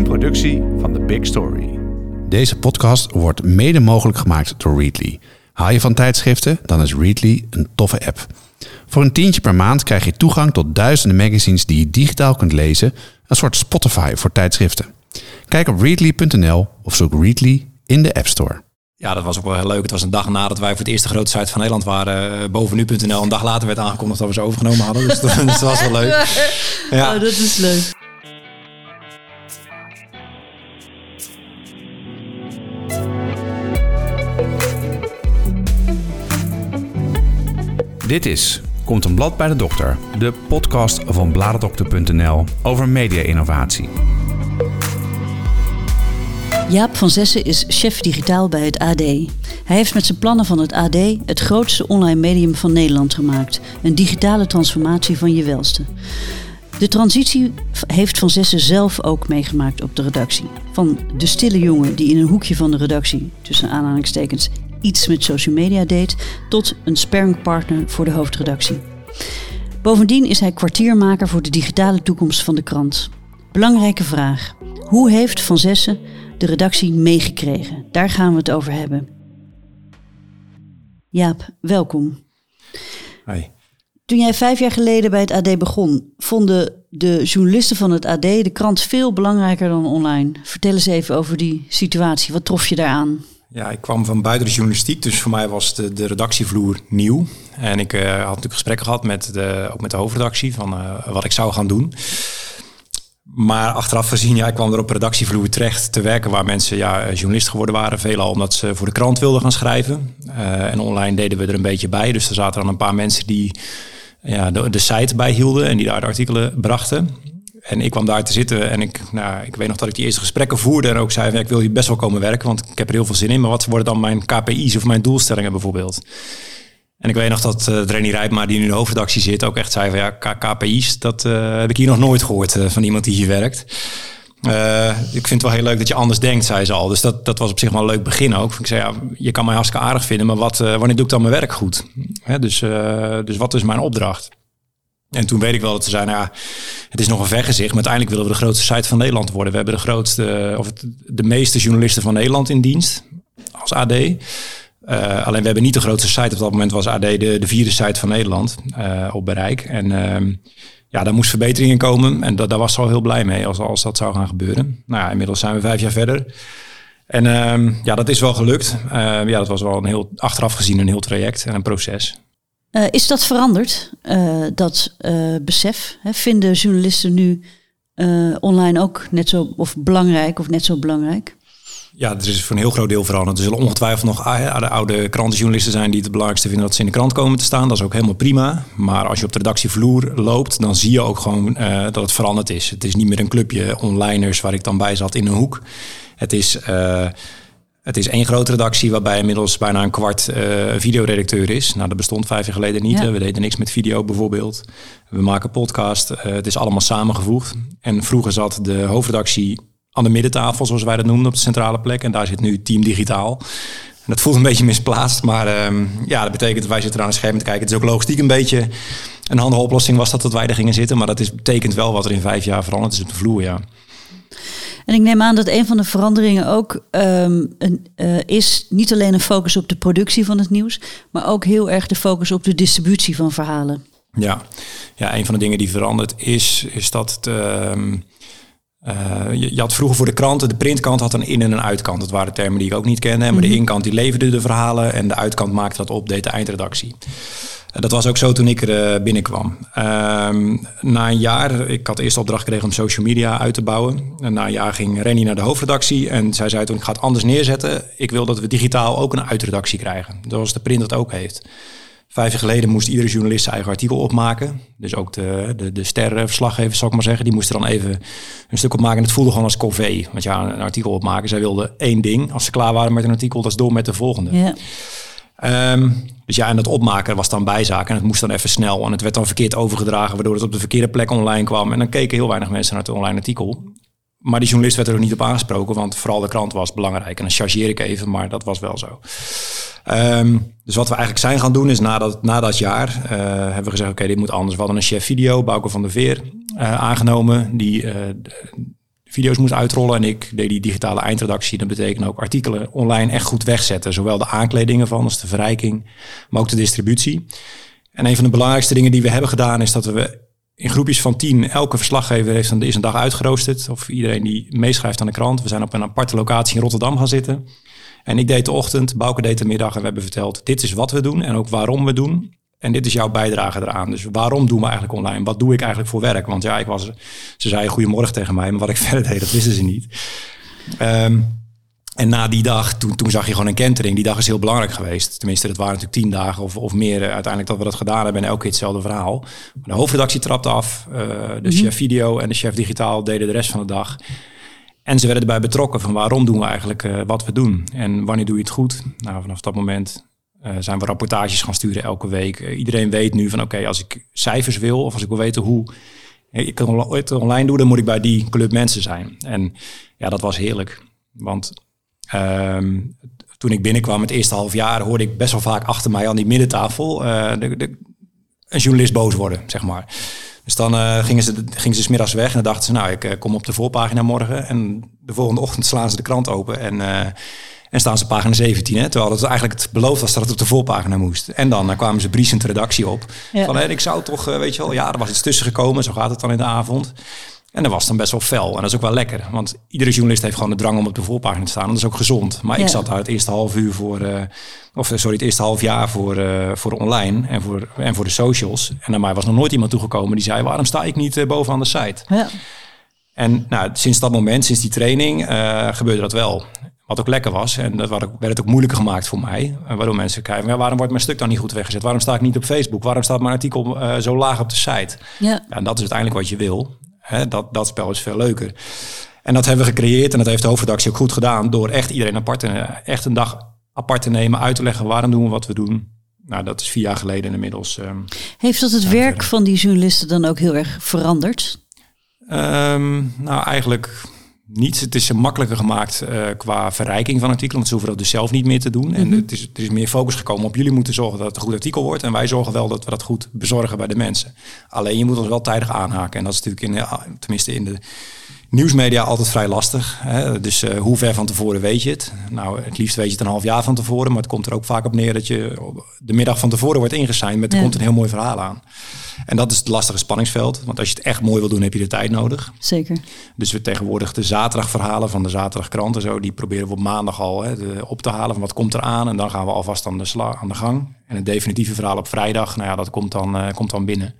Een productie van The Big Story. Deze podcast wordt mede mogelijk gemaakt door Readly. Haal je van tijdschriften? Dan is Readly een toffe app. Voor een tientje per maand krijg je toegang tot duizenden magazines die je digitaal kunt lezen. Een soort Spotify voor tijdschriften. Kijk op readly.nl of zoek Readly in de App Store. Ja, dat was ook wel heel leuk. Het was een dag nadat wij voor het eerste grote site van Nederland waren. Uh, boven nu.nl. Een dag later werd aangekondigd dat we ze overgenomen hadden. Dus dat, dat was wel leuk. Ja. Oh, dat is leuk. Dit is Komt een blad bij de dokter, de podcast van bladerdokter.nl over media-innovatie. Jaap van Zessen is chef digitaal bij het AD. Hij heeft met zijn plannen van het AD het grootste online medium van Nederland gemaakt. Een digitale transformatie van je welste. De transitie heeft Van Zessen zelf ook meegemaakt op de redactie. Van de stille jongen die in een hoekje van de redactie, tussen aanhalingstekens, iets met social media deed, tot een sparringpartner voor de hoofdredactie. Bovendien is hij kwartiermaker voor de digitale toekomst van de krant. Belangrijke vraag. Hoe heeft Van Zessen de redactie meegekregen? Daar gaan we het over hebben. Jaap, welkom. Hi. Toen jij vijf jaar geleden bij het AD begon, vonden de journalisten van het AD de krant veel belangrijker dan online. Vertel eens even over die situatie. Wat trof je daaraan? Ja, ik kwam van buiten de journalistiek, dus voor mij was de, de redactievloer nieuw. En ik uh, had natuurlijk gesprekken gehad met de, ook met de hoofdredactie van uh, wat ik zou gaan doen. Maar achteraf gezien, ja, ik kwam er op redactievloer terecht te werken waar mensen ja, journalist geworden waren. Veelal omdat ze voor de krant wilden gaan schrijven. En online deden we er een beetje bij. Dus er zaten dan een paar mensen die ja, de, de site bijhielden en die daar de artikelen brachten. En ik kwam daar te zitten en ik, nou, ik weet nog dat ik die eerste gesprekken voerde en ook zei: ik wil hier best wel komen werken, want ik heb er heel veel zin in. Maar wat worden dan mijn KPI's of mijn doelstellingen bijvoorbeeld? En ik weet nog dat uh, Renny Rijpma, die nu in de hoofdredactie zit, ook echt zei van ja, KPI's, dat uh, heb ik hier nog nooit gehoord uh, van iemand die hier werkt. ik vind het wel heel leuk dat je anders denkt, zei ze al. Dus dat, dat was op zich wel een leuk begin ook. Ik zei, ja, je kan mij hartstikke aardig vinden, maar wat, wanneer doe ik dan mijn werk goed? Hè, dus, dus wat is mijn opdracht? En toen weet ik wel dat ze zeiden, ja, het is nog een vergezicht, maar uiteindelijk willen we de grootste site van Nederland worden. We hebben de grootste, of het, de meeste journalisten van Nederland in dienst als AD. Eh, alleen we hebben niet de grootste site. Op dat moment was AD de, de vierde site van Nederland uh, op bereik. En uh, ja, daar moest verbetering in komen. En daar was ze al heel blij mee als, als dat zou gaan gebeuren. Nou ja, inmiddels zijn we vijf jaar verder. En ehm, ja, dat is wel gelukt. ja, dat was wel een heel, achteraf gezien een heel traject en een proces. Uh, is dat veranderd, uh, dat uh, besef? Hè? Vinden journalisten nu online ook net zo of belangrijk of net zo belangrijk? Ja, er is voor een heel groot deel veranderd. Er zullen ongetwijfeld nog de oude krantenjournalisten zijn die het, het belangrijkste vinden dat ze in de krant komen te staan. Dat is ook helemaal prima. Maar als je op de redactievloer loopt, dan zie je ook gewoon dat het veranderd is. Het is niet meer een clubje onliners waar ik dan bij zat in een hoek. Het is het is één grote redactie waarbij inmiddels bijna een kwart uh, videoredacteur is. Nou, dat bestond vijf jaar geleden niet. We deden niks met video bijvoorbeeld. We maken podcast. Uh, het is allemaal samengevoegd. En vroeger zat de hoofdredactie aan de middentafel, zoals wij dat noemden, op de centrale plek. En daar zit nu Team Digitaal. En dat voelt een beetje misplaatst, maar uh, ja, dat betekent dat wij zitten aan een scherm te kijken. Het is ook logistiek een beetje een handige oplossing was dat dat wij er gingen zitten. Maar dat is, betekent wel wat er in vijf jaar veranderd is op de vloer, ja. En ik neem aan dat een van de veranderingen ook um, een, uh, is niet alleen een focus op de productie van het nieuws, maar ook heel erg de focus op de distributie van verhalen. Ja, ja een van de dingen die veranderd is, is dat het. Uh, uh, je, je, had vroeger voor de kranten, de printkant had een in- en een uitkant. Dat waren termen die ik ook niet kende. Maar mm -hmm. de inkant die leverde de verhalen en de uitkant maakte dat op, deed de eindredactie. Dat was ook zo toen ik er uh, binnenkwam. Uh, na een jaar, ik had eerst opdracht gekregen om social media uit te bouwen. En na een jaar ging Renny naar de hoofdredactie en zij zei toen ik ga het anders neerzetten. Ik wil dat we digitaal ook een uitredactie krijgen. Zoals de print dat ook heeft. Vijf jaar geleden moest iedere journalist zijn eigen artikel opmaken. Dus ook de, de, de sterrenverslaggevers, zal ik maar zeggen, die moesten dan even een stuk opmaken. En het voelde gewoon als corvée. Want ja, een artikel opmaken, zij wilden één ding. Als ze klaar waren met een artikel, dat is door met de volgende. Ja. Um, dus ja, en dat opmaken was dan bijzaak en het moest dan even snel. En het werd dan verkeerd overgedragen, waardoor het op de verkeerde plek online kwam. En dan keken heel weinig mensen naar het online artikel. Maar die journalist werd er ook niet op aangesproken, want vooral de krant was belangrijk. En dan chargeer ik even, maar dat was wel zo. Um, dus wat we eigenlijk zijn gaan doen is na dat, dat jaar uh, hebben we gezegd, oké, dit moet anders. We hadden een chef video, Bouke van der Veer, uh, aangenomen. Die uh, video's moest uitrollen. En ik deed die digitale eindredactie. Dat betekent ook artikelen online echt goed wegzetten. Zowel de aankledingen van als de verrijking, maar ook de distributie. En een van de belangrijkste dingen die we hebben gedaan is dat we in groepjes van tien, elke verslaggever heeft een, is een dag uitgeroosterd. Of iedereen die meeschrijft aan de krant. We zijn op een aparte locatie in Rotterdam gaan zitten. En ik deed de ochtend, Bouke deed de middag en we hebben verteld, dit is wat we doen en ook waarom we doen. En dit is jouw bijdrage eraan. Dus waarom doen we eigenlijk online? Wat doe ik eigenlijk voor werk? Want ja, ik was, ze zeiden goedemorgen tegen mij, maar wat ik verder deed, dat wisten ze niet. Ehm, en na die dag, toen, toen zag je gewoon een kentering. Die dag is heel belangrijk geweest. Tenminste, dat waren natuurlijk tien dagen of, of meer eh, uiteindelijk dat we dat gedaan hebben. En elke keer hetzelfde verhaal. de hoofdredactie trapte af. Uh, de mhm. chef video en de chef digitaal deden de rest van de dag. En ze werden erbij betrokken van waarom doen we eigenlijk uh, wat we doen. En wanneer doe je het goed? Nou, vanaf dat moment uh, zijn we rapportages gaan sturen elke week. Uh, iedereen weet nu van oké, als ik cijfers wil of als ik wil weten hoe ik het online doe, dan moet ik bij die club mensen zijn. En ja, dat was heerlijk. Want Ehm, toen ik binnenkwam het eerste half jaar hoorde ik best wel vaak achter mij aan die middentafel de, een journalist boos worden, zeg maar. Dus dan gingen, ze, gingen ze smiddags weg en dan dachten ze, nou, ik kom op de voorpagina morgen. En de volgende ochtend slaan ze de krant open en, en staan ze pagina 17. Hè, terwijl het eigenlijk het beloofd was dat het op de voorpagina moest. En dan kwamen ze briesend redactie op. Ja. Van, ik zou toch, weet je wel, ja, er was iets tussen gekomen. Zo gaat het dan in de avond. En dat was dan best wel fel. En dat is ook wel lekker. Want iedere journalist heeft gewoon de drang om op de voorpagina te staan. En dat is ook gezond. Maar ik zat daar het eerste half uur voor... Uh, of sorry, het eerste half jaar voor, uh, voor online en voor, en voor de socials. En naar mij was nog nooit iemand toegekomen die zei... waarom sta ik niet uh, bovenaan de site? Ja. En nou, sinds dat moment, sinds die training, gebeurde dat wel. Wat ook lekker was. En dat werd het ook moeilijker gemaakt voor mij. Waardoor mensen kijken, ja, waarom wordt mijn stuk dan niet goed weggezet? Waarom sta ik niet op Facebook? Waarom staat mijn artikel zo laag op de site? Ja. ja. en dat is uiteindelijk wat je wil. Hè, dat, dat spel is veel leuker. En dat hebben we gecreëerd en dat heeft de hoofdredactie ook goed gedaan door echt iedereen apart te, echt een dag apart te nemen, uit te leggen waarom doen we wat we doen. Nou, dat is vier jaar geleden inmiddels. Uh, heeft dat het werk van die journalisten dan ook heel erg veranderd? Um, nou, eigenlijk niet. Het is makkelijker gemaakt uh, qua verrijking van artikelen, want ze hoeven dat dus zelf niet meer te doen. En mhm. het is, er is meer focus gekomen op jullie moeten zorgen dat het een goed artikel wordt. En wij zorgen wel dat we dat goed bezorgen bij de mensen. Alleen je moet ons wel tijdig aanhaken. En dat is natuurlijk in, tenminste in de nieuwsmedia altijd vrij lastig. Hè? Dus uh, hoe ver van tevoren weet je het? Nou, het liefst weet je het een half jaar van tevoren. Maar het komt er ook vaak op neer dat je de middag van tevoren wordt ingesigned met er komt een heel mooi verhaal aan. En dat is het lastige spanningsveld. Want als je het echt mooi wil doen, heb je de tijd nodig. Zeker. Dus we tegenwoordig de zaterdagverhalen van de zaterdagkrant en zo, die proberen we op maandag al hè, de, op te halen van wat komt er aan. En dan gaan we alvast aan de, sla, aan de gang. En het definitieve verhaal op vrijdag, nou ja, dat komt dan, uh, komt dan binnen.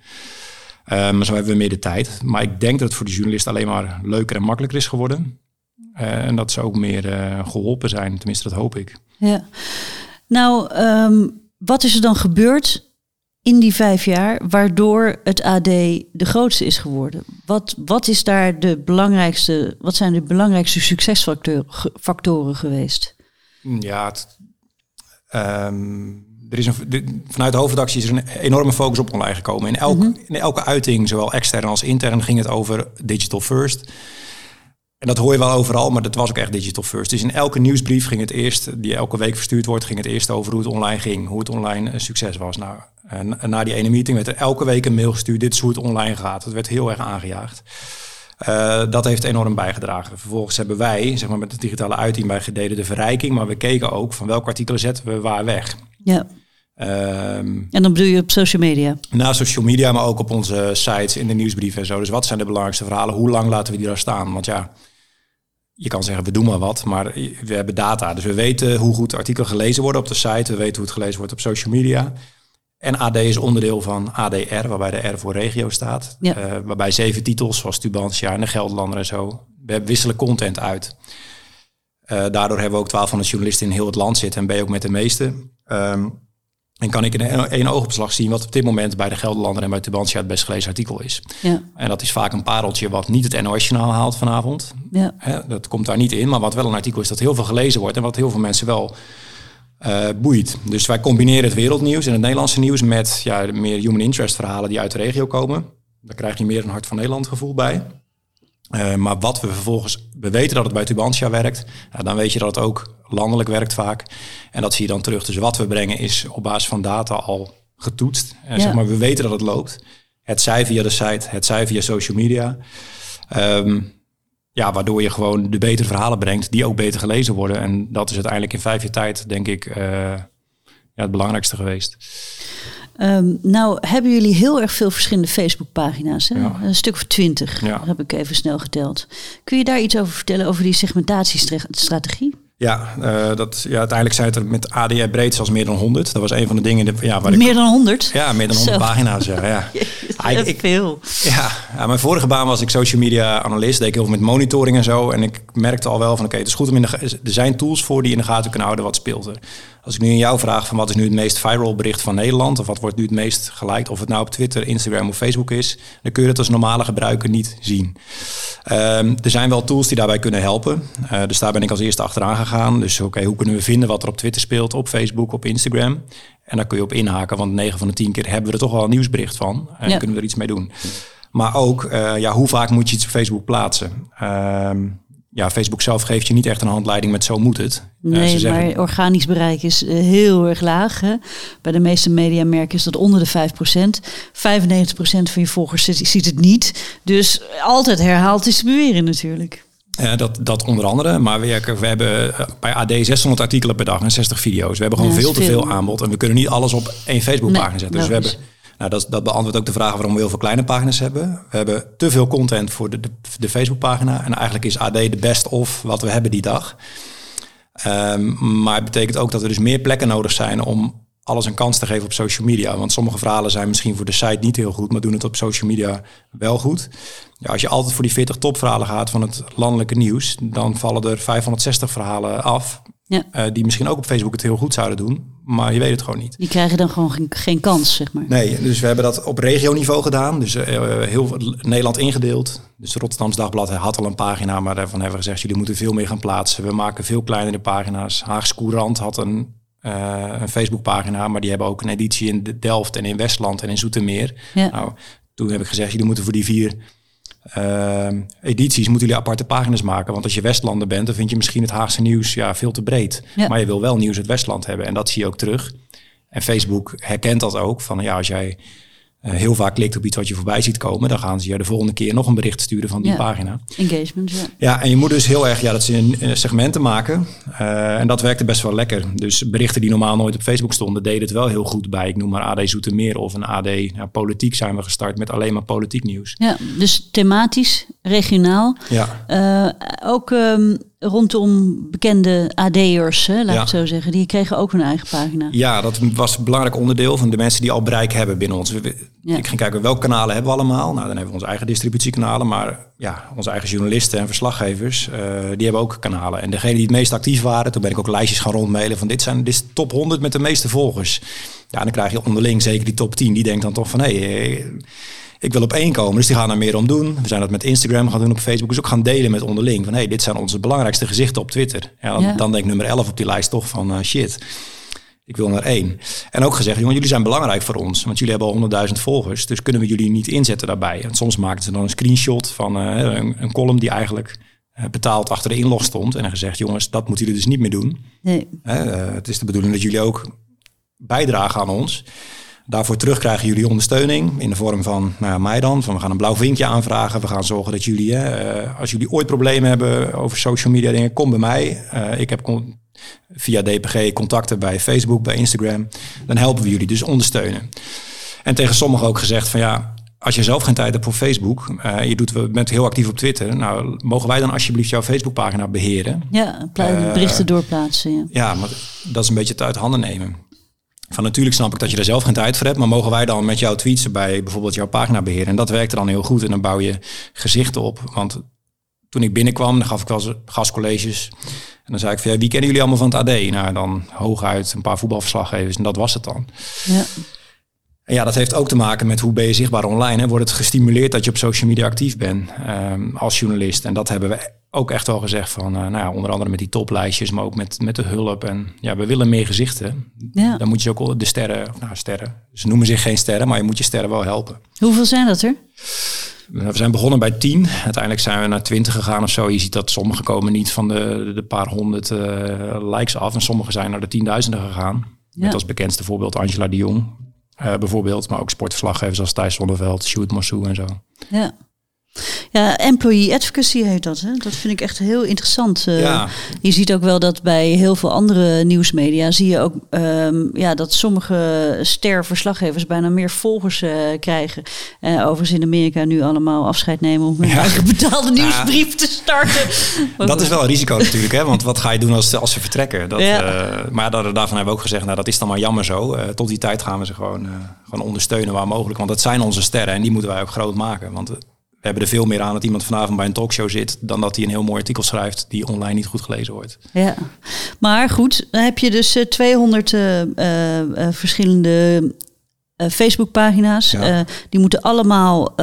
Uh, maar zo hebben we meer de tijd. Maar ik denk dat het voor de journalist alleen maar leuker en makkelijker is geworden. Uh, en dat ze ook meer geholpen zijn, tenminste dat hoop ik. Ja. Nou, um, wat is er dan gebeurd in die vijf jaar waardoor het AD de grootste is geworden? Wat, wat is daar de belangrijkste, wat zijn de belangrijkste succesfactoren geweest? Ja, het, um, er is een, vanuit de hoofdredactie is er een enorme focus op online gekomen. In, elk, mhm. in elke uiting, zowel extern als intern, ging het over digital first. En dat hoor je wel overal, maar dat was ook echt digital first. Dus in elke nieuwsbrief ging het eerst, die elke week verstuurd wordt, ging het eerst over hoe het online ging, hoe het online een succes was. Nou, en na die ene meeting werd er elke week een mail gestuurd, dit is hoe het online gaat. Het werd heel erg aangejaagd. Uh, dat heeft enorm bijgedragen. Vervolgens hebben wij, zeg maar met de digitale uiting, bij gededen de verrijking, maar we keken ook van welke artikelen zetten we waar weg. Ja. Um, en dan bedoel je op social media? Na social media, maar ook op onze sites, in de nieuwsbrieven en zo. Dus wat zijn de belangrijkste verhalen? Hoe lang laten we die daar staan? Want ja, je kan zeggen, we doen maar wat, maar we hebben data. Dus we weten hoe goed artikelen gelezen worden op de site. We weten hoe het gelezen wordt op social media. En AD is onderdeel van ADR, waarbij de R voor regio staat. Ja. Uh, waarbij zeven titels, zoals Tubantia en de Gelderlander en zo, we wisselen content uit. Uh, daardoor hebben we ook 1200 journalisten in heel het land zitten en ben je ook met de meeste. Um, en kan ik in één oogopslag zien wat op dit moment bij de Gelderlander en bij Tubantia het best gelezen artikel is. Ja. En dat is vaak een pareltje wat niet het NOS-journaal haalt vanavond. Ja. dat komt daar niet in, maar wat wel een artikel is dat heel veel gelezen wordt en wat heel veel mensen wel uh, boeit. Dus wij combineren het wereldnieuws en het Nederlandse nieuws met ja, meer human interest verhalen die uit de regio komen. Daar krijg je meer een hart van Nederland gevoel bij. Uh, maar wat we vervolgens, we weten dat het bij Tubantia werkt, ja, dan weet je dat het ook landelijk werkt vaak. En dat zie je dan terug. Dus wat we brengen is op basis van data al getoetst. En ja. zeg maar, we weten dat het loopt. Het zij via de site, het zij via social media. Um, ja, waardoor je gewoon de betere verhalen brengt, die ook beter gelezen worden. En dat is uiteindelijk in vijf jaar tijd, denk ik, uh, ja, het belangrijkste geweest. Um, nou, hebben jullie heel erg veel verschillende Facebookpagina's. Hè? Ja. Een stuk of twintig, ja. heb ik even snel geteld. Kun je daar iets over vertellen, over die segmentatiestrategie? Ja, uh, dat, ja, uiteindelijk zijn het er met ADI breed zelfs meer dan 100. Dat was een van de dingen. ja, waar meer ik, dan 100? Ja, meer dan 100 pagina's. Ja, ja. ik, ik, veel. Ja, ja, mijn vorige baan was ik social media analist. Deed ik heel veel met monitoring en zo. En ik merkte al wel van oké, het is goed om in de. Er zijn tools voor die in de gaten kunnen houden wat speelt er. Als ik nu in jou vraag van wat is nu het meest viral bericht van Nederland, of wat wordt nu het meest geliked, of het nou op Twitter, Instagram of Facebook is, dan kun je het als normale gebruiker niet zien. Um, er zijn wel tools die daarbij kunnen helpen. Uh, dus daar ben ik als eerste achteraan gegaan. Dus oké, hoe kunnen we vinden wat er op Twitter speelt, op Facebook, op Instagram? En daar kun je op inhaken, want 9 van de 10 keer hebben we er toch wel een nieuwsbericht van. En ja. kunnen we er iets mee doen. Maar ook, uh, ja, hoe vaak moet je iets op Facebook plaatsen? Um, ja, Facebook zelf geeft je niet echt een handleiding met zo moet het. Nee, zeggen... maar organisch bereik is eh, heel erg laag. Hè? Bij de meeste mediamerken is dat onder de 5%. 95% van je volgers ziet het niet. Dus altijd herhaald distribueren natuurlijk. Ja, dat, dat onder andere. Maar we, we hebben eh, bij AD 600 artikelen per dag en 60 video's. We hebben gewoon veel te veel aanbod. En we kunnen niet alles op één Facebookpagina zetten. Dus we hebben nou, dat, dat beantwoordt ook de vraag waarom we heel veel kleine pagina's hebben. We hebben te veel content voor de, de, de Facebookpagina. En eigenlijk is AD de best of wat we hebben die dag. Um, maar het betekent ook dat er dus meer plekken nodig zijn om alles een kans te geven op social media. Want sommige verhalen zijn misschien voor de site niet heel goed, maar doen het op social media wel goed. Ja, als je altijd voor die 40 topverhalen gaat van het landelijke nieuws, dan vallen er 560 verhalen af. Ja. Uh, die misschien ook op Facebook het heel goed zouden doen, maar je weet het gewoon niet. Die krijgen dan gewoon geen, geen kans, zeg maar. Nee, dus we hebben dat op regioniveau gedaan. Dus uh, heel Nederland ingedeeld. Dus Rotterdams Dagblad had al een pagina, maar daarvan hebben we gezegd, jullie moeten veel meer gaan plaatsen. We maken veel kleinere pagina's. Haagse Courant had een uh, een Facebookpagina, maar die hebben ook een editie in Delft en in Westland en in Zoetermeer. Ja. Nou, toen heb ik gezegd, jullie moeten voor die vier uh, edities moeten jullie aparte pagina's maken. Want als je Westlander bent, dan vind je misschien het Haagse nieuws ja, veel te breed. Ja. Maar je wil wel nieuws uit Westland hebben en dat zie je ook terug. En Facebook herkent dat ook. Van ja, als jij uh, heel vaak klikt op iets wat je voorbij ziet komen, dan gaan ze je de volgende keer nog een bericht sturen van die pagina. Engagement, ja. Ja, en je moet dus heel erg, ja, dat ze in segmenten maken. Uh, en dat werkte best wel lekker. Dus berichten die normaal nooit op Facebook stonden, deden het wel heel goed bij. Ik noem maar AD Zoetermeer of een AD ja, Politiek zijn we gestart met alleen maar politiek nieuws. Ja, dus thematisch, regionaal. Ja. Uh, ook um, rondom bekende AD'ers, laat ja. ik zo zeggen. Die kregen ook hun eigen pagina. Ja, dat was een belangrijk onderdeel van de mensen die al bereik hebben binnen ons. Ja. Ik ging kijken welke kanalen hebben we allemaal. Nou, dan hebben we onze eigen distributiekanalen. Maar ja, onze eigen journalisten en verslaggevers, uh, die hebben ook kanalen. En degene die het meest actief waren, toen ben ik ook lijstjes gaan rondmailen van dit zijn dit is top 100 met de meeste volgers. Ja, dan krijg je onderling zeker die top 10. Die denkt dan toch van hé... Hey, ik wil op één komen. Dus die gaan er meer om doen. We zijn dat met Instagram gaan doen, op Facebook. Dus ook gaan delen met onderling. Van hey, dit zijn onze belangrijkste gezichten op Twitter. Ja, dan, ja. dan denk ik nummer 11 op die lijst toch van uh, shit. Ik wil naar één. En ook gezegd, jongen, jullie zijn belangrijk voor ons. Want jullie hebben al 100.000 volgers. Dus kunnen we jullie niet inzetten daarbij. En soms maakten ze dan een screenshot van uh, een, een, column die eigenlijk uh, betaald achter de inlog stond. En dan gezegd, jongens, dat moeten jullie dus niet meer doen. Nee. het is de bedoeling dat jullie ook bijdragen aan ons. Daarvoor terug krijgen jullie ondersteuning in de vorm van nou ja, mij dan. Van we gaan een blauw vinkje aanvragen. We gaan zorgen dat jullie, hè, uh, als jullie ooit problemen hebben over social media dingen, kom bij mij. Uh, ik heb via DPG contacten bij Facebook, bij Instagram. Dan helpen we jullie dus ondersteunen. En tegen sommigen ook gezegd van ja, als je zelf geen tijd hebt voor Facebook, uh, je doet, we bent heel actief op Twitter. Nou, mogen wij dan alsjeblieft jouw Facebookpagina beheren? Ja, berichten doorplaatsen. Ja. ja, maar dat is een beetje het uit handen nemen. Van natuurlijk snap ik dat je er zelf geen tijd voor hebt, maar mogen wij dan met jouw tweets bij bijvoorbeeld jouw pagina beheren? En dat werkte dan heel goed en dan bouw je gezichten op. Want toen ik binnenkwam, dan gaf ik wel gastcolleges. En dan zei ik van, ja, wie kennen jullie allemaal van het AD? Nou, dan hooguit een paar voetbalverslaggevers en dat was het dan. Ja. En ja, dat heeft ook te maken met hoe ben je zichtbaar online. Hè? Wordt het gestimuleerd dat je op social media actief bent um, als journalist? En dat hebben we ook echt wel gezegd van, uh, nou ja, onder andere met die toplijstjes, maar ook met, met de hulp. En ja, we willen meer gezichten. Ja. Dan moet je ook de sterren, nou sterren, ze noemen zich geen sterren, maar je moet je sterren wel helpen. Hoeveel zijn dat er? We zijn begonnen bij 10. Uiteindelijk zijn we naar 20 gegaan of zo. Je ziet dat sommige komen niet van de, de paar honderd uh, likes af. En sommige zijn naar de tienduizenden gegaan. Ja. Met als bekendste voorbeeld Angela de Jong. Uh, bijvoorbeeld. Maar ook sportverslaggevers als Thijs Zonneveld, Sjoerd Mossou en zo. Ja. Ja, employee advocacy heet dat. Hè? Dat vind ik echt heel interessant. Uh, Ja. Je ziet ook wel dat bij heel veel andere nieuwsmedia zie je ook ehm, ja, dat sommige ster-verslaggevers bijna meer volgers eh, krijgen. Eh overigens in Amerika nu allemaal afscheid nemen om hun Ja. eigen betaalde nieuwsbrief te starten. Dat goed. is wel een risico natuurlijk, hè? want wat ga je doen als, als ze vertrekken? Dat, eh, maar daar, daarvan hebben we ook gezegd, nou dat is dan maar jammer zo. Eh, tot die tijd gaan we ze gewoon, eh, gewoon ondersteunen waar mogelijk. Want dat zijn onze sterren en die moeten wij ook groot maken. Want eh, we hebben er veel meer aan dat iemand vanavond bij een talkshow zit... dan dat hij een heel mooi artikel schrijft die online niet goed gelezen wordt. Ja, maar goed, dan heb je dus eh, 200 eh, eh, eh, verschillende Facebook-pagina's. Ja. Die moeten allemaal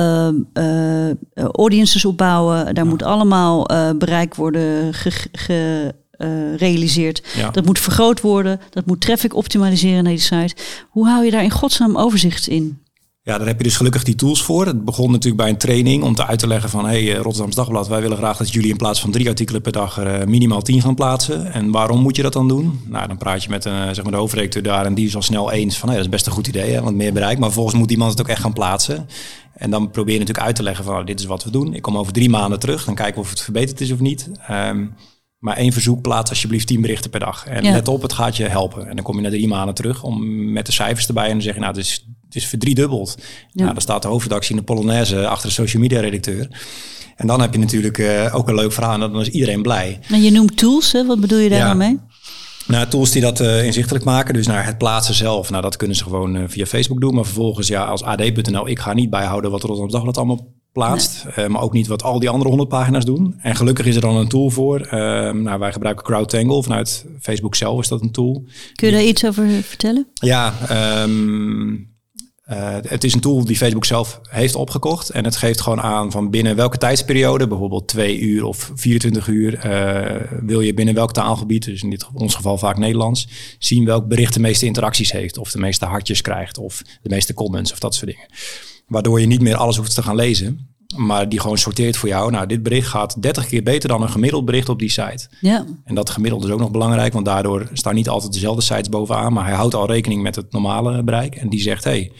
audiences opbouwen. Daar moet allemaal bereik worden ge- ge- gerealiseerd. Ja. Dat moet vergroot worden. Dat moet traffic optimaliseren naar die site. Hoe hou je daar in godsnaam overzicht in? Ja, daar heb je dus gelukkig die tools voor. Het begon natuurlijk bij een training om te uit te leggen van... hey, eh, Rotterdams Dagblad, wij willen graag dat jullie in plaats van drie artikelen per dag... er eh, minimaal tien gaan plaatsen. En waarom moet je dat dan doen? Nou, dan praat je met een, zeg maar de hoofdredacteur daar... en die is al snel eens van, hey, dat is best een goed idee, hè, want meer bereik. Maar vervolgens moet iemand het ook echt gaan plaatsen. En dan probeer je natuurlijk uit te leggen van, nou, dit is wat we doen. Ik kom over drie maanden terug, dan kijken we of het verbeterd is of niet. Ehm, maar één verzoek, plaats alsjeblieft tien berichten per dag. En Ja. let op, het gaat je helpen. En dan kom je na drie maanden terug om met de cijfers erbij... en dan zeg je, nou, het is, het is verdriedubbeld. Ja. Nou, dan staat de hoofdredactie in de Polonaise achter de social media redacteur. En dan heb je natuurlijk eh, ook een leuk verhaal en dan is iedereen blij. En je noemt tools, hè? wat bedoel je daar Ja. dan mee? Nou, tools die dat eh, inzichtelijk maken, dus naar het plaatsen zelf. Nou, dat kunnen ze gewoon eh, via Facebook doen. Maar vervolgens, ja, als AD.nl, ik ga niet bijhouden wat Rotterdam Dagblad allemaal plaatst. maar ook niet wat al die andere 100 pagina's doen. En gelukkig is er dan een tool voor. Nou, wij gebruiken CrowdTangle. Vanuit Facebook zelf is dat een tool. Kun je daar iets over vertellen? Ja, ehm, eh, het is een tool die Facebook zelf heeft opgekocht. En het geeft gewoon aan van binnen welke tijdsperiode, bijvoorbeeld twee uur of 24 uur, eh, wil je binnen welk taalgebied, dus in dit, ons geval vaak Nederlands, zien welk bericht de meeste interacties heeft. Of de meeste hartjes krijgt, of de meeste comments, of dat soort dingen. Waardoor je niet meer alles hoeft te gaan lezen. Maar die gewoon sorteert voor jou. Nou, dit bericht gaat 30 keer beter dan een gemiddeld bericht op die site. Ja, En dat gemiddeld is ook nog belangrijk, want daardoor staan niet altijd dezelfde sites bovenaan. Maar hij houdt al rekening met het normale bereik. En die zegt, hey,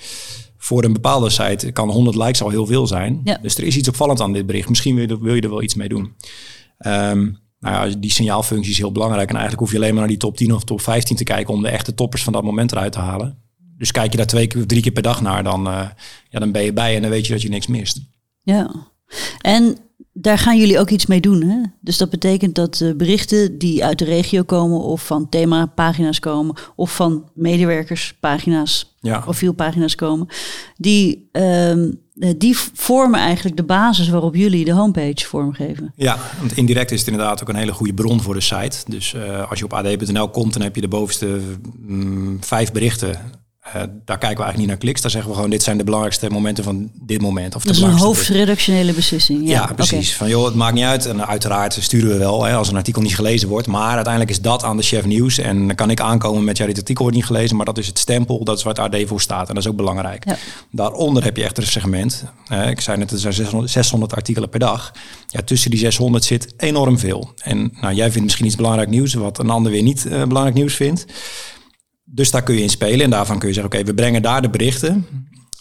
voor een bepaalde site kan 100 likes al heel veel zijn. Ja. Dus er is iets opvallend aan dit bericht. Misschien wil je, er- wil je er wel iets mee doen. Ehm, nou ja, die signaalfunctie is heel belangrijk. En eigenlijk hoef je alleen maar naar die top 10 of top 15 te kijken... om de echte toppers van dat moment eruit te halen. Dus kijk je daar twee keer of drie keer per dag naar... dan, eh, ja, dan ben je bij en dan weet je dat je niks mist. Ja, en daar gaan jullie ook iets mee doen. Hè? Dus dat betekent dat de berichten die uit de regio komen of van themapagina's komen of van medewerkerspagina's, Ja. profielpagina's komen, die, ehm, eh, die vormen eigenlijk de basis waarop jullie de homepage vormgeven. Ja, want indirect is het inderdaad ook een hele goede bron voor de site. Dus eh, als je op ad.nl komt, dan heb je de bovenste mm, vijf berichten. Eh, daar kijken we eigenlijk niet naar kliks. Daar zeggen we gewoon, dit zijn de belangrijkste momenten van dit moment. Of de Dat is een hoofdredactionele beslissing. Ja, Ja, precies. Van joh, het maakt niet uit. En uiteraard sturen we wel hè, als een artikel niet gelezen wordt. Maar uiteindelijk is dat aan de chef nieuws. En dan kan ik aankomen met ja, dit artikel wordt niet gelezen. Maar dat is het stempel. Dat is waar het AD voor staat. En dat is ook belangrijk. Ja. Daaronder heb je echt een segment. Ik zei net, er zijn 600, 600 artikelen per dag. Ja, tussen die 600 zit enorm veel. En nou, jij vindt misschien iets belangrijk nieuws, wat een ander weer niet eh, belangrijk nieuws vindt. Dus daar kun je in spelen. En daarvan kun je zeggen, oké, we brengen daar de berichten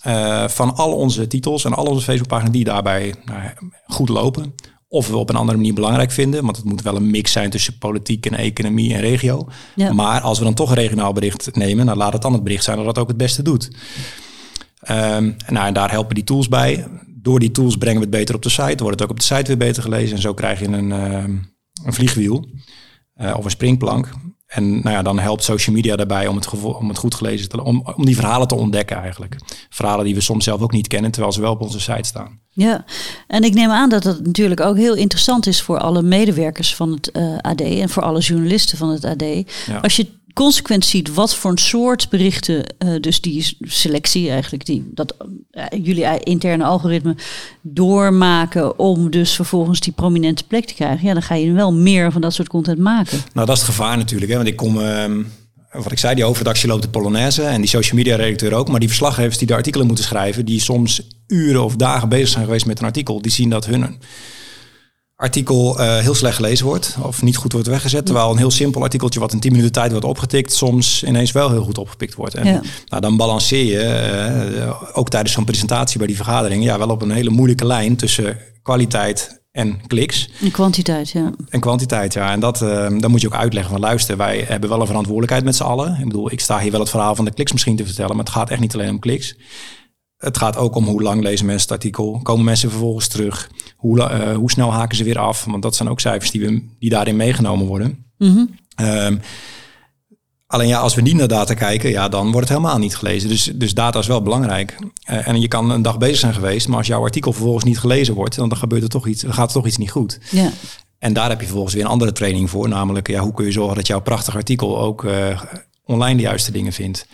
eh, van al onze titels en al onze Facebookpagina's die daarbij nou, goed lopen. Of we op een andere manier belangrijk vinden. Want het moet wel een mix zijn tussen politiek en economie en regio. Ja. Maar als we dan toch een regionaal bericht nemen, dan laat het dan het bericht zijn dat dat ook het beste doet. Ehm, nou, en daar helpen die tools bij. Door die tools brengen we het beter op de site. Wordt het ook op de site weer beter gelezen. En zo krijg je een, ehm, een vliegwiel eh, of een springplank. En nou ja, dan helpt social media daarbij om het, om het goed gelezen te om, om die verhalen te ontdekken eigenlijk. Verhalen die we soms zelf ook niet kennen, terwijl ze wel op onze site staan. Ja, en ik neem aan dat het natuurlijk ook heel interessant is voor alle medewerkers van het eh, AD en voor alle journalisten van het AD. Ja. Als je consequent ziet wat voor een soort berichten, eh, dus die selectie eigenlijk, die, dat eh, jullie ei- interne algoritme doormaken om dus vervolgens die prominente plek te krijgen, ja, dan ga je wel meer van dat soort content maken. Nou, dat is het gevaar natuurlijk. Hè? Want ik kom, ehm, wat ik zei, die hoofdredactie loopt de Polonaise en die social media redacteur ook. Maar die verslaggevers die de artikelen moeten schrijven, die soms uren of dagen bezig zijn geweest met een artikel, die zien dat hun artikel uh, heel slecht gelezen wordt of niet goed wordt weggezet. Terwijl een heel simpel artikeltje wat in 10 minuten tijd wordt opgetikt, soms ineens wel heel goed opgepikt wordt. En ja. nou, dan balanceer je, uh, ook tijdens zo'n presentatie bij die vergadering, ja, wel op een hele moeilijke lijn tussen kwaliteit en kliks. En kwantiteit, ja. En kwantiteit, ja. En dat, uh, dan moet je ook uitleggen van luister, wij hebben wel een verantwoordelijkheid met z'n allen. Ik bedoel, ik sta hier wel het verhaal van de kliks misschien te vertellen, maar het gaat echt niet alleen om kliks. Het gaat ook om hoe lang lezen mensen het artikel. Komen mensen vervolgens terug? Hoe, uh, hoe snel haken ze weer af? Want dat zijn ook cijfers die, we, die daarin meegenomen worden. Mm alleen ja, als we niet naar data kijken, ja, dan wordt het helemaal niet gelezen. Dus, dus data is wel belangrijk. Uh, en je kan een dag bezig zijn geweest, maar als jouw artikel vervolgens niet gelezen wordt, dan, dan gebeurt er toch iets, dan gaat er toch iets niet goed. Ja. En daar heb je vervolgens weer een andere training voor. Namelijk, ja, hoe kun je zorgen dat jouw prachtig artikel ook uh, online de juiste dingen vindt.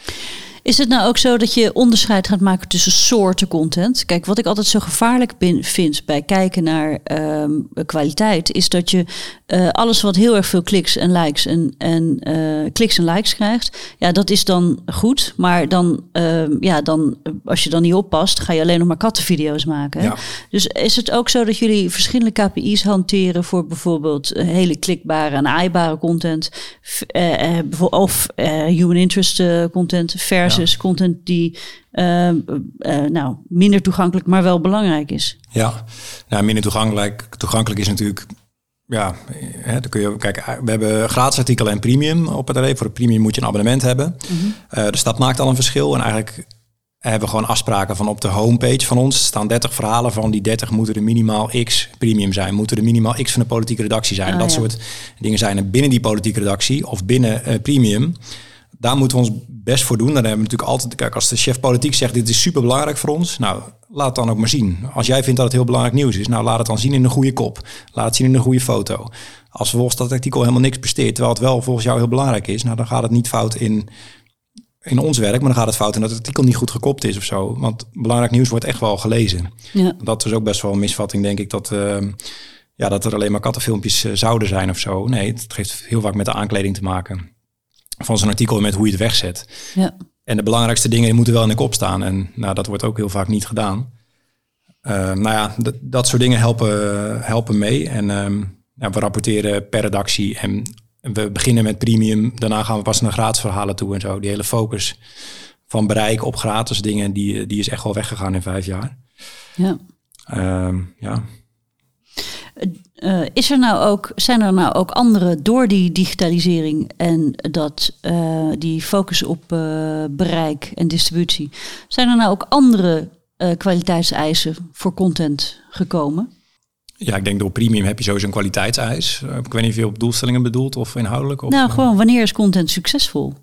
Is het nou ook zo dat je onderscheid gaat maken tussen soorten content? Kijk, wat ik altijd zo gevaarlijk bin, vind bij kijken naar um, kwaliteit, is dat je uh, alles wat heel erg veel kliks en likes en, en uh, kliks en likes krijgt, ja, dat is dan goed. Maar dan, uh, ja, dan, als je dan niet oppast, ga je alleen nog maar kattenvideo's maken. Ja. Dus is het ook zo dat jullie verschillende KPI's hanteren voor bijvoorbeeld hele klikbare en aaibare content, of human interest content, vers versus content die uh, uh, nou, minder toegankelijk, maar wel belangrijk is. Ja, nou, minder toegankelijk, toegankelijk is natuurlijk. Ja, hè, dan kun je kijk, we hebben gratis artikelen en premium op het array. Voor de premium moet je een abonnement hebben. Mm -hmm. uh, dus dat maakt al een verschil. En eigenlijk hebben we gewoon afspraken van op de homepage van ons staan 30 verhalen van die 30 moeten er minimaal X premium zijn, moeten er minimaal X van de politieke redactie zijn. Oh, dat ja. soort dingen zijn er binnen die politieke redactie of binnen uh, premium daar moeten we ons best voor doen. Dan hebben we natuurlijk altijd, kijk, als de chef politiek zegt dit is super belangrijk voor ons, nou laat het dan ook maar zien. Als jij vindt dat het heel belangrijk nieuws is, nou laat het dan zien in een goede kop. Laat het zien in een goede foto. Als volgens dat artikel helemaal niks presteert, terwijl het wel volgens jou heel belangrijk is, nou dan gaat het niet fout in, in ons werk, maar dan gaat het fout in dat het artikel niet goed gekopt is of zo. Want belangrijk nieuws wordt echt wel gelezen. Ja. Dat is ook best wel een misvatting, denk ik, dat, uh, ja, dat er alleen maar kattenfilmpjes uh, zouden zijn of zo. Nee, het heeft heel vaak met de aankleding te maken van zo'n artikel met hoe je het wegzet. Ja. En de belangrijkste dingen moeten wel in de kop staan. En nou, dat wordt ook heel vaak niet gedaan. Uh, nou ja, dat soort dingen helpen, helpen mee. En ja, we rapporteren per redactie. En we beginnen met premium. Daarna gaan we pas naar gratis verhalen toe en zo. Die hele focus van bereik op gratis dingen, die, die is echt wel weggegaan in vijf jaar. Ja. Uh, ja. Uh, is er nou ook, zijn er nou ook andere door die digitalisering en dat, uh, die focus op uh, bereik en distributie, zijn er nou ook andere kwaliteitseisen voor content gekomen? Ja, ik denk door premium heb je sowieso een kwaliteitseis. Ik weet niet of je op doelstellingen bedoelt of inhoudelijk. Of, nou, gewoon wanneer is content succesvol?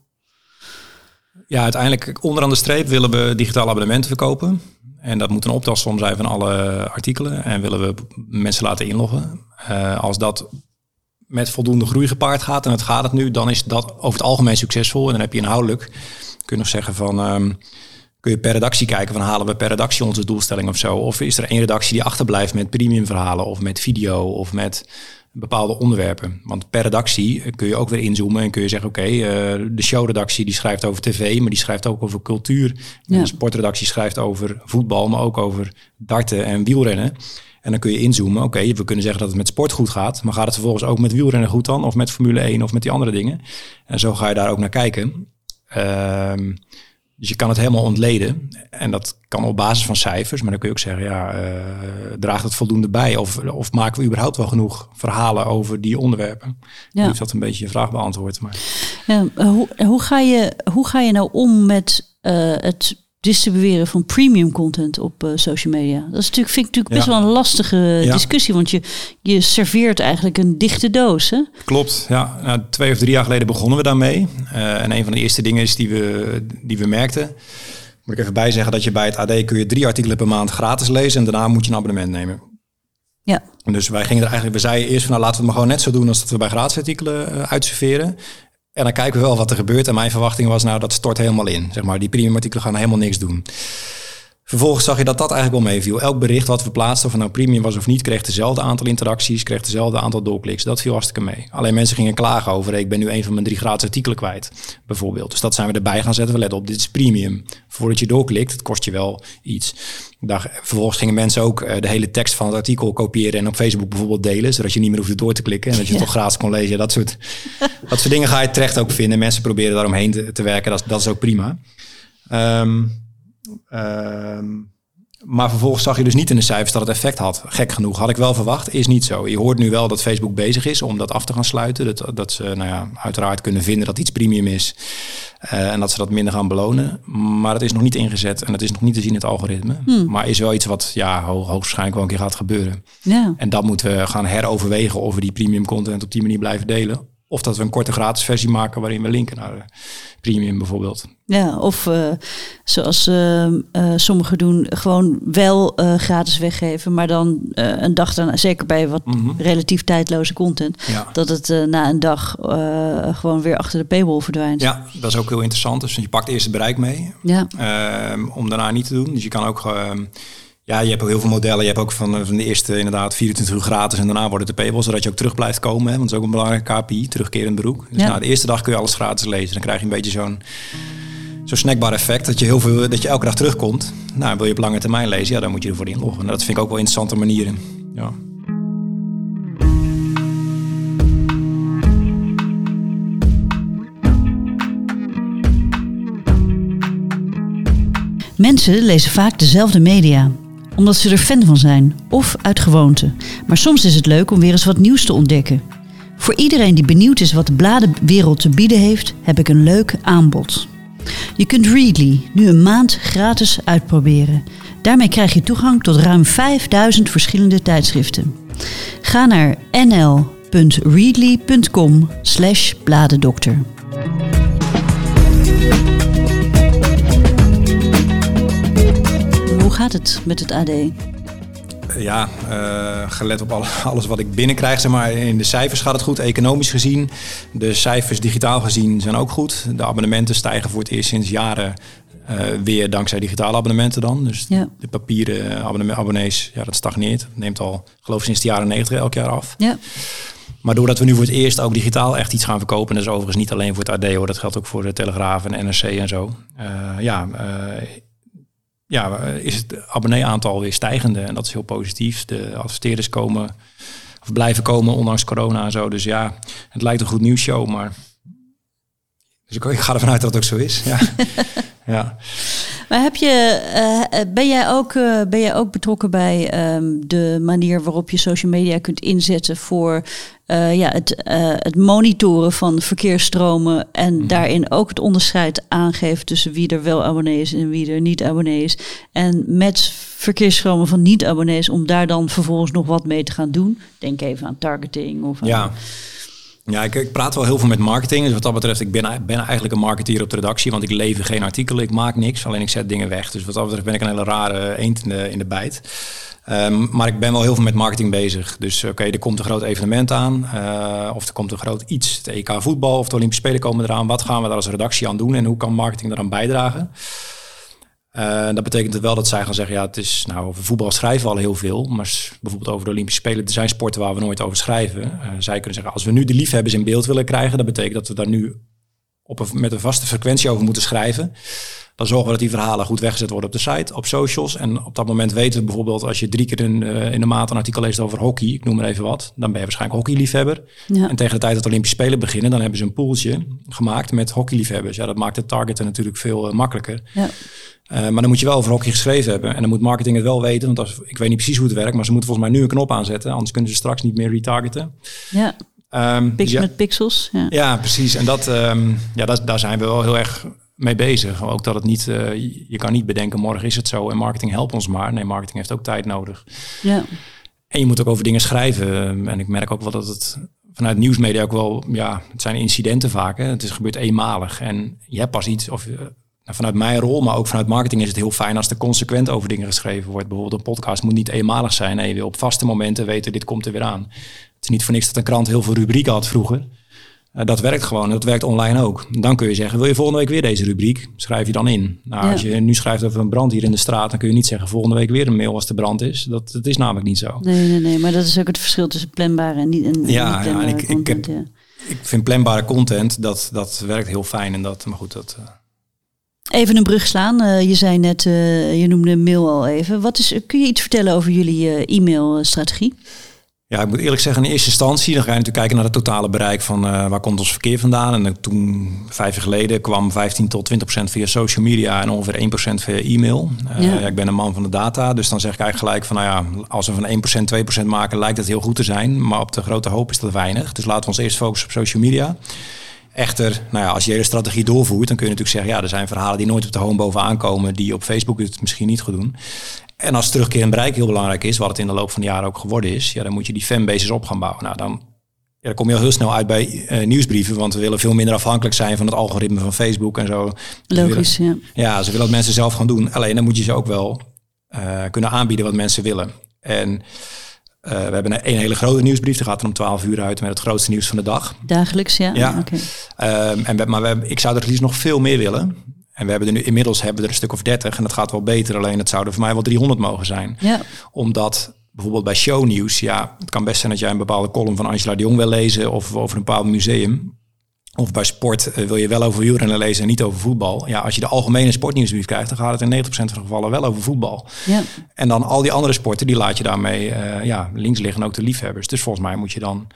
Ja, uiteindelijk onderaan de streep willen we digitale abonnementen verkopen. En dat moet een optelsom zijn van alle artikelen. En willen we mensen laten inloggen. Uh, als dat met voldoende groei gepaard gaat, en het gaat het nu, dan is dat over het algemeen succesvol. En dan heb je inhoudelijk, kun je nog zeggen van, um, kun je per redactie kijken van halen we per redactie onze doelstelling of zo. Of is er één redactie die achterblijft met premium verhalen of met video of met bepaalde onderwerpen. Want per redactie kun je ook weer inzoomen en kun je zeggen: oké, okay, uh, de showredactie die schrijft over tv, maar die schrijft ook over cultuur. Ja. De sportredactie schrijft over voetbal, maar ook over darten en wielrennen. En dan kun je inzoomen. Oké, okay, we kunnen zeggen dat het met sport goed gaat, maar gaat het vervolgens ook met wielrennen goed dan? Of met Formule 1 of met die andere dingen? En zo ga je daar ook naar kijken. Uh, dus je kan het helemaal ontleden. En dat kan op basis van cijfers. Maar dan kun je ook zeggen, ja, uh, draagt het voldoende bij? Of, of maken we überhaupt wel genoeg verhalen over die onderwerpen? Ja. Heeft dat een beetje je vraag beantwoord. Maar... Ja, hoe, hoe, ga je, hoe ga je nou om met uh, het distribueren van premium content op uh, social media. Dat is natuurlijk, vind ik natuurlijk best ja. wel een lastige ja. discussie, want je, je serveert eigenlijk een dichte doos. Hè? Klopt, ja. Nou, twee of drie jaar geleden begonnen we daarmee. Uh, en een van de eerste dingen is die we, die we merkten. Moet ik even bijzeggen dat je bij het AD kun je drie artikelen per maand gratis lezen en daarna moet je een abonnement nemen. Ja. Dus wij gingen er eigenlijk, we zeiden eerst van nou laten we het maar gewoon net zo doen als dat we bij gratis artikelen uh, uitserveren. En dan kijken we wel wat er gebeurt. En mijn verwachting was nou, dat stort helemaal in. Zeg maar, die premium artikelen gaan helemaal niks doen. Vervolgens zag je dat dat eigenlijk wel meeviel. Elk bericht wat we plaatsten, of nou premium was of niet, kreeg dezelfde aantal interacties, kreeg dezelfde aantal doorkliks. Dat viel hartstikke mee. Alleen mensen gingen klagen over, ik ben nu een van mijn drie gratis artikelen kwijt, bijvoorbeeld. Dus dat zijn we erbij gaan zetten. We letten op, dit is premium. Voordat je doorklikt, het kost je wel iets. Daar, vervolgens gingen mensen ook eh, de hele tekst van het artikel kopiëren en op Facebook bijvoorbeeld delen, zodat je niet meer hoeft door te klikken en dat je het toch gratis kon lezen. Dat soort, dat soort dingen ga je terecht ook vinden. Mensen proberen daaromheen te, te werken, dat, dat is ook prima. Um, Ehm, maar vervolgens zag je dus niet in de cijfers dat het effect had. Gek genoeg. Had ik wel verwacht. Is niet zo. Je hoort nu wel dat Facebook bezig is om dat af te gaan sluiten. Dat, dat ze nou ja, uiteraard kunnen vinden dat iets premium is. Uh, en dat ze dat minder gaan belonen. Maar het is nog niet ingezet. En het is nog niet te zien in het algoritme. Hmm. Maar is wel iets wat ja, hoogstwaarschijnlijk wel een keer gaat gebeuren. Ja. En dat moeten we gaan heroverwegen of we die premium content op die manier blijven delen. Of dat we een korte gratis versie maken waarin we linken naar premium bijvoorbeeld. Ja, of uh, zoals uh, uh, sommigen doen, gewoon wel gratis weggeven, maar dan een dag dan, zeker bij wat mm relatief tijdloze content, ja. dat het na een dag gewoon weer achter de paywall verdwijnt. Ja, dat is ook heel interessant. Dus je pakt eerst het bereik mee, ja. Ehm, om daarna niet te doen. Dus je kan ook ehm, ja, je hebt ook heel veel modellen. Je hebt ook van, van de eerste inderdaad 24 uur gratis en daarna wordt het de paywall, zodat je ook terug blijft komen. Hè, want dat is ook een belangrijke KPI, terugkerend beroep. Dus ja. na de eerste dag kun je alles gratis lezen. Dan krijg je een beetje zo'n zo'n snackbar effect dat je heel veel dat je elke dag terugkomt. Nou, wil je op lange termijn lezen, ja, dan moet je ervoor inloggen. Nou, dat vind ik ook wel interessante manieren. Ja. Mensen lezen vaak dezelfde media omdat ze er fan van zijn of uit gewoonte. Maar soms is het leuk om weer eens wat nieuws te ontdekken. Voor iedereen die benieuwd is wat de bladenwereld te bieden heeft, heb ik een leuk aanbod. Je kunt Readly nu een maand gratis uitproberen. Daarmee krijg je toegang tot ruim 5000 verschillende tijdschriften. Ga naar nl.readly.com/bladendokter. gaat het met het AD? Ja, uh, gelet op alles wat ik binnenkrijg, zeg maar, in de cijfers gaat het goed. Economisch gezien, de cijfers digitaal gezien zijn ook goed. De abonnementen stijgen voor het eerst sinds jaren uh, weer dankzij digitale abonnementen dan. Dus ja. de papieren abonnees, ja, dat stagneert. Dat neemt al, geloof ik, sinds de jaren 90 elk jaar af. Ja. Maar doordat we nu voor het eerst ook digitaal echt iets gaan verkopen, dat is overigens niet alleen voor het AD hoor, dat geldt ook voor de Telegraaf en NRC en zo. Uh, ja, ja, is het abonneeaantal weer stijgende. En dat is heel positief. De adverteerders komen of blijven komen ondanks corona en zo. Dus ja, het lijkt een goed nieuwsshow, maar dus ik, ik ga ervan uit dat het ook zo is. Ja. ja. Maar heb je, uh, ben, jij ook, uh, ben jij ook betrokken bij um, de manier waarop je social media kunt inzetten voor uh, ja, het, het monitoren van verkeersstromen en mm. daarin ook het onderscheid aangeven tussen wie er wel abonnee is en wie er niet abonnee is. En met verkeersstromen van niet-abonnees om daar dan vervolgens nog wat mee te gaan doen. Denk even aan targeting of aan, ja. Ja, ik, praat wel heel veel met marketing. Dus wat dat betreft, ik ben, ben eigenlijk een marketeer op de redactie. Want ik lever geen artikelen, ik maak niks. Alleen ik zet dingen weg. Dus wat dat betreft ben ik een hele rare eend in de, bijt. Um, maar ik ben wel heel veel met marketing bezig. Dus oké, er komt een groot evenement aan. Uh, of er komt een groot iets. Het EK voetbal of de Olympische Spelen komen eraan. Wat gaan we daar als redactie aan doen? En hoe kan marketing daaraan bijdragen? Uh, dat betekent wel dat zij gaan zeggen, ja, het is, nou, over voetbal schrijven we al heel veel, maar bijvoorbeeld over de Olympische Spelen, er zijn sporten waar we nooit over schrijven. Uh, zij kunnen zeggen, als we nu de liefhebbers in beeld willen krijgen, dat betekent dat we daar nu op een, met een vaste frequentie over moeten schrijven. Dan zorgen we dat die verhalen goed weggezet worden op de site, op socials. En op dat moment weten we bijvoorbeeld, als je drie keer in, uh, in de maand een artikel leest over hockey, ik noem maar even wat, dan ben je waarschijnlijk hockeyliefhebber. Ja. En tegen de tijd dat de Olympische Spelen beginnen, dan hebben ze een poeltje gemaakt met hockeyliefhebbers. Ja, dat maakt het targeten natuurlijk veel makkelijker. Ja. Uh, maar dan moet je wel over hockey geschreven hebben. En dan moet marketing het wel weten. Want als, ik weet niet precies hoe het werkt. Maar ze moeten volgens mij nu een knop aanzetten. Anders kunnen ze straks niet meer retargeten. Ja. Um, Pix ja. met pixels. Ja, ja precies. En dat, um, ja, dat, daar zijn we wel heel erg mee bezig. Ook dat het niet, uh, je kan niet bedenken, morgen is het zo en marketing helpt ons maar. Nee, marketing heeft ook tijd nodig. Ja. En je moet ook over dingen schrijven. En ik merk ook wel dat het vanuit nieuwsmedia ook wel, ja, het zijn incidenten vaak. Hè. Het is gebeurd eenmalig. En je hebt pas iets, of vanuit mijn rol, maar ook vanuit marketing is het heel fijn als er consequent over dingen geschreven wordt. Bijvoorbeeld een podcast moet niet eenmalig zijn. Nee, je wil op vaste momenten weten, dit komt er weer aan. Het is niet voor niks dat een krant heel veel rubrieken had vroeger. Uh, dat werkt gewoon, dat werkt online ook. Dan kun je zeggen, wil je volgende week weer deze rubriek? Schrijf je dan in. Nou, Ja. als je nu schrijft over een brand hier in de straat, dan kun je niet zeggen volgende week weer een mail als de brand is. Dat, dat is namelijk niet zo. Nee, nee, nee. Maar dat is ook het verschil tussen planbare en niet, en, en Ja, niet ja, en ik- ik content. heb- ja. Ik vind planbare content, dat, dat werkt heel fijn. En dat, maar goed, dat, eh, Even een brug slaan. Eh, je zei net, eh, je noemde mail al even. Wat is, kun je iets vertellen over jullie eh, e-mailstrategie? Ja, ik moet eerlijk zeggen, in eerste instantie, dan ga je natuurlijk kijken naar het totale bereik van eh, waar komt ons verkeer vandaan. En dan toen, vijf jaar geleden, kwam 15 tot 20 procent via social media en ongeveer 1 procent via e-mail. Eh, Ja. ja, ik ben een man van de data, dus dan zeg ik eigenlijk gelijk van, nou ja, als we van 1 procent 2 procent maken, lijkt het heel goed te zijn. Maar op de grote hoop is dat weinig. Dus laten we ons eerst focussen op social media. Echter, nou ja, als je hele strategie doorvoert, dan kun je natuurlijk zeggen, ja, er zijn verhalen die nooit op de home bovenaan komen, die op Facebook het misschien niet goed doen. En als terugkerend bereik heel belangrijk is, wat het in de loop van de jaren ook geworden is, ja, dan moet je die fanbases op gaan bouwen. Nou, dan, ja, dan kom je al heel snel uit bij eh, nieuwsbrieven, want we willen veel minder afhankelijk zijn van het algoritme van Facebook en zo. Logisch, ja. willen- ja, ze willen dat mensen zelf gaan doen. Alleen dan moet je ze ook wel eh, kunnen aanbieden wat mensen willen. En eh, we hebben een, een hele grote nieuwsbrief, die gaat er om 12 uur uit met het grootste nieuws van de dag. Dagelijks, ja. Ja. Oké. Ehm, en we, maar we, ik zou er het liefst nog veel meer willen. En we hebben er nu inmiddels hebben we er een stuk of 30 en dat gaat wel beter. Alleen het zouden voor mij wel 300 mogen zijn Ja, omdat bijvoorbeeld bij shownieuws, ja, het kan best zijn dat jij een bepaalde column van Angela de Jong wil lezen of over een bepaald museum. Of bij sport eh, wil je wel over wielrennen lezen en niet over voetbal. Ja, als je de algemene sportnieuwsbrief krijgt, dan gaat het in 90% van de gevallen wel over voetbal. ja. En dan al die andere sporten, die laat je daarmee eh, ja, links liggen, ook de liefhebbers. Dus volgens mij moet je dan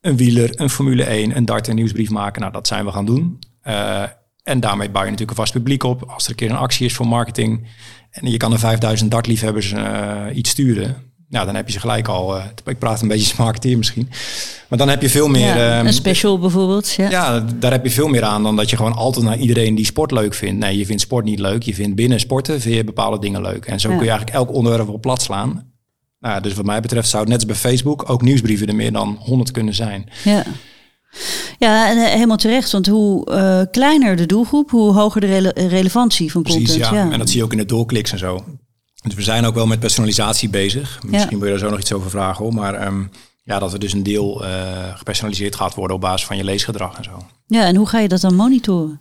een wieler, een Formule 1, een dart en nieuwsbrief maken. Nou, dat zijn we gaan doen. Eh, en daarmee bouw je natuurlijk een vast publiek op. Als er een keer een actie is voor marketing en je kan er 5000 dartliefhebbers eh iets sturen. Nou, dan heb je ze gelijk al. eh, ik praat een beetje als marketeer misschien. Maar dan heb je veel meer. ja. ehm, Een special bijvoorbeeld. Ja. ja, daar heb je veel meer aan dan dat je gewoon altijd naar iedereen die sport leuk vindt. Nee, je vindt sport niet leuk. Je vindt binnen sporten vind je bepaalde dingen leuk. En zo Ja. kun je eigenlijk elk onderwerp op plat slaan. Nou, dus wat mij betreft zou het net als bij Facebook ook nieuwsbrieven er meer dan 100 kunnen zijn. Ja. Ja, en eh, helemaal terecht. Want hoe eh, kleiner de doelgroep, hoe hoger de rele- relevantie van Precies, content. ja. En dat zie je ook in de doorkliks en zo. Dus we zijn ook wel met personalisatie bezig. Misschien wil je daar zo nog iets over vragen hoor. Maar ehm, ja, dat er dus een deel eh, gepersonaliseerd gaat worden op basis van je leesgedrag en zo. Ja, en hoe ga je dat dan monitoren?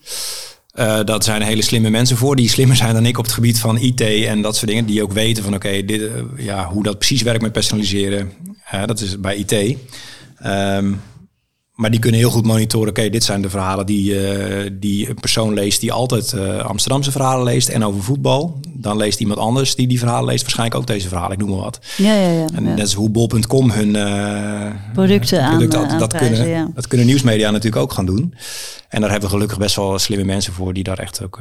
Eh, dat zijn hele slimme mensen voor, die slimmer zijn dan ik op het gebied van IT en dat soort dingen. Die ook weten van oké, dit, ja, hoe dat precies werkt met personaliseren. Dat is bij IT. Ehm, maar die kunnen heel goed monitoren. Oké, dit zijn de verhalen die, eh, die een persoon leest die altijd eh, Amsterdamse verhalen leest en over voetbal. Dan leest iemand anders die die verhalen leest waarschijnlijk ook deze verhalen. Ik noem maar wat. Ja, ja, ja. En ja. net is hoe bol.com hun eh, Producten aan, producten eh, dat, dat kunnen, ja. dat kunnen nieuwsmedia natuurlijk ook gaan doen. En daar hebben we gelukkig best wel slimme mensen voor die daar echt ook.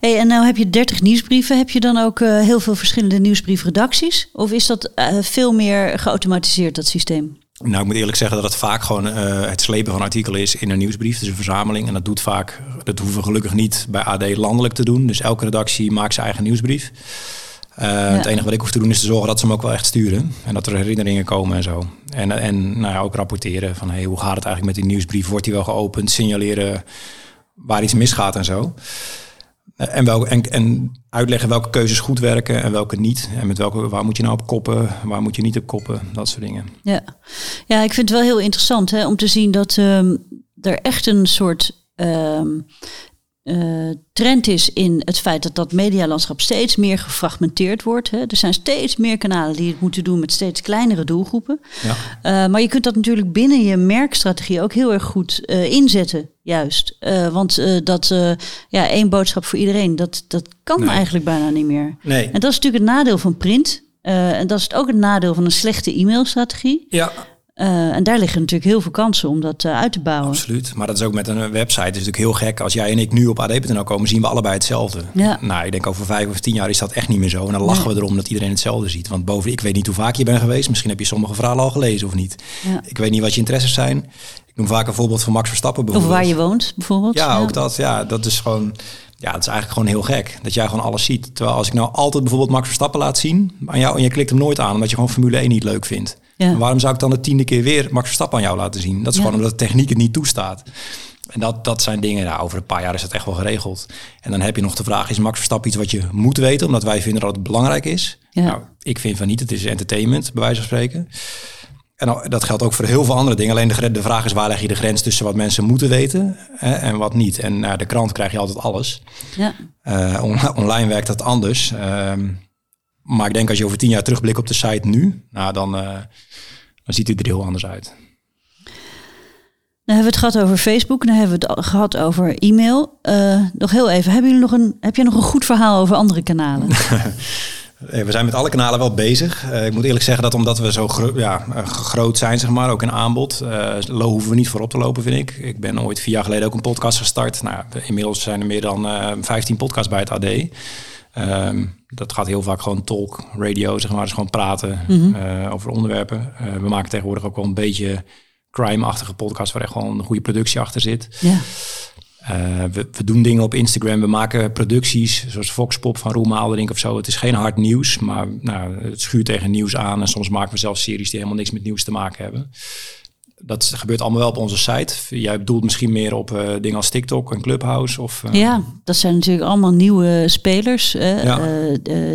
Hey, en nou heb je 30 nieuwsbrieven. Heb je dan ook heel veel verschillende nieuwsbriefredacties? Of is dat veel meer geautomatiseerd, dat systeem? Nou, ik moet eerlijk zeggen dat het vaak gewoon eh, het slepen van artikelen is in een nieuwsbrief. Dus een verzameling. En dat doet vaak, dat hoeven we gelukkig niet bij AD landelijk te doen. Dus elke redactie maakt zijn eigen nieuwsbrief. Eh, Het enige wat ik hoef te doen is te zorgen dat ze hem ook wel echt sturen. En dat er herinneringen komen en zo. En, en nou ja, ook rapporteren van hey, hoe gaat het eigenlijk met die nieuwsbrief? Wordt die wel geopend? Signaleren waar iets misgaat en zo. Eh, En, welke, en, en uitleggen welke keuzes goed werken en welke niet. En met welke, waar moet je nou op koppen, waar moet je niet op koppen, dat soort dingen. Ja, ja ik vind het wel heel interessant hè, om te zien dat ehm, er echt een soort ehm, eh, trend is in het feit dat dat medialandschap steeds meer gefragmenteerd wordt. Hè. Er zijn steeds meer kanalen die het moeten doen met steeds kleinere doelgroepen. Ja. Eh, maar je kunt dat natuurlijk binnen je merkstrategie ook heel erg goed eh, inzetten, juist. Want dat, ja, één boodschap voor iedereen, dat, dat kan Nee. eigenlijk bijna niet meer. Nee. En dat is natuurlijk het nadeel van print. En dat is ook het nadeel van een slechte e-mailstrategie. Ja, Eh, en daar liggen natuurlijk heel veel kansen om dat eh, uit te bouwen. absoluut. Maar dat is ook met een website. Het is natuurlijk heel gek. Als jij en ik nu op ad.nl komen, zien we allebei hetzelfde. Ja. Nou, ik denk over vijf of tien jaar is dat echt niet meer zo. En dan lachen we erom dat iedereen hetzelfde ziet. Want boven, ik weet niet hoe vaak je bent geweest. Misschien heb je sommige verhalen al gelezen of niet. Ja. Ik weet niet wat je interesses zijn. Ik noem vaak een voorbeeld van Max Verstappen Of bijvoorbeeld. waar je woont, bijvoorbeeld. Ja, ook dat. Ja, dat is gewoon. Ja, dat is eigenlijk gewoon heel gek. Dat jij gewoon alles ziet. Terwijl als ik nou altijd bijvoorbeeld Max Verstappen laat zien aan jou en je klikt hem nooit aan omdat je gewoon Formule 1 niet leuk vindt. Ja. Waarom zou ik dan de tiende keer weer Max Verstappen aan jou laten zien? Dat is Ja. gewoon omdat de techniek het niet toestaat. En dat, dat zijn dingen, nou, over een paar jaar is dat echt wel geregeld. En dan heb je nog de vraag, is Max Verstappen iets wat je moet weten, omdat wij vinden dat het belangrijk is? Ja. Nou, ik vind van niet, het is entertainment, bij wijze van spreken. en dat geldt ook voor heel veel andere dingen. Alleen de, de vraag is waar leg je de grens tussen wat mensen moeten weten hè, en wat niet. En naar de krant krijg je altijd alles. Ja. Uh, online werkt dat anders. Ehm, maar ik denk als je over tien jaar terugblikt op de site nu, nou, dan, uh, dan ziet het er heel anders uit. Dan hebben we het gehad over Facebook, dan hebben we het gehad over e-mail. Uh, nog heel even, hebben jullie nog een, heb je nog een goed verhaal over andere kanalen? We zijn met alle kanalen wel bezig. Uh, ik moet eerlijk zeggen dat omdat we zo gro ja, groot zijn, zeg maar, ook in aanbod, uh, hoeven we niet voorop te lopen, vind ik. Ik ben ooit vier jaar geleden ook een podcast gestart. Nou, inmiddels zijn er meer dan uh, 15 podcasts bij het AD. Um, dat gaat heel vaak gewoon talk, radio, zeg maar. Dus gewoon praten mm -hmm. over onderwerpen. we maken tegenwoordig ook wel een beetje crime-achtige podcast waar echt gewoon een goede productie achter zit. Ja. Uh, we, we, doen dingen op Instagram, we maken producties, zoals Voxpop van Roel Maalderink of zo. Het is geen hard nieuws, maar nou, het schuurt tegen nieuws aan. En soms maken we zelfs series die helemaal niks met nieuws te maken hebben. Dat gebeurt allemaal wel op onze site. Jij bedoelt misschien meer op uh, dingen als TikTok en Clubhouse? Of, uh... Ja, dat zijn natuurlijk allemaal nieuwe spelers. Ja.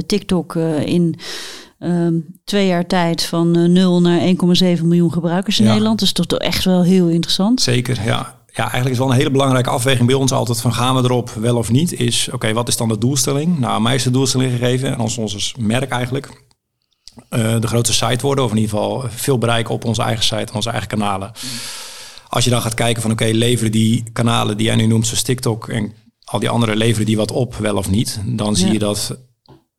TikTok in Ehm, twee jaar tijd van uh, eh, 0 naar 1,7 miljoen gebruikers in Nederland. Dus toch echt wel heel interessant. Zeker, ja. Ja, eigenlijk is wel een hele belangrijke afweging bij ons altijd van gaan we erop wel of niet. Is oké, wat is dan de doelstelling? Nou, mij is de doelstelling gegeven en ons, ons merk eigenlijk. Uh, de grootste site worden, of in ieder geval veel bereiken op onze eigen site en onze eigen kanalen. Als je dan gaat kijken van oké, leveren die kanalen die jij nu noemt, zoals TikTok en al die andere, leveren die wat op, wel of niet? Dan zie je dat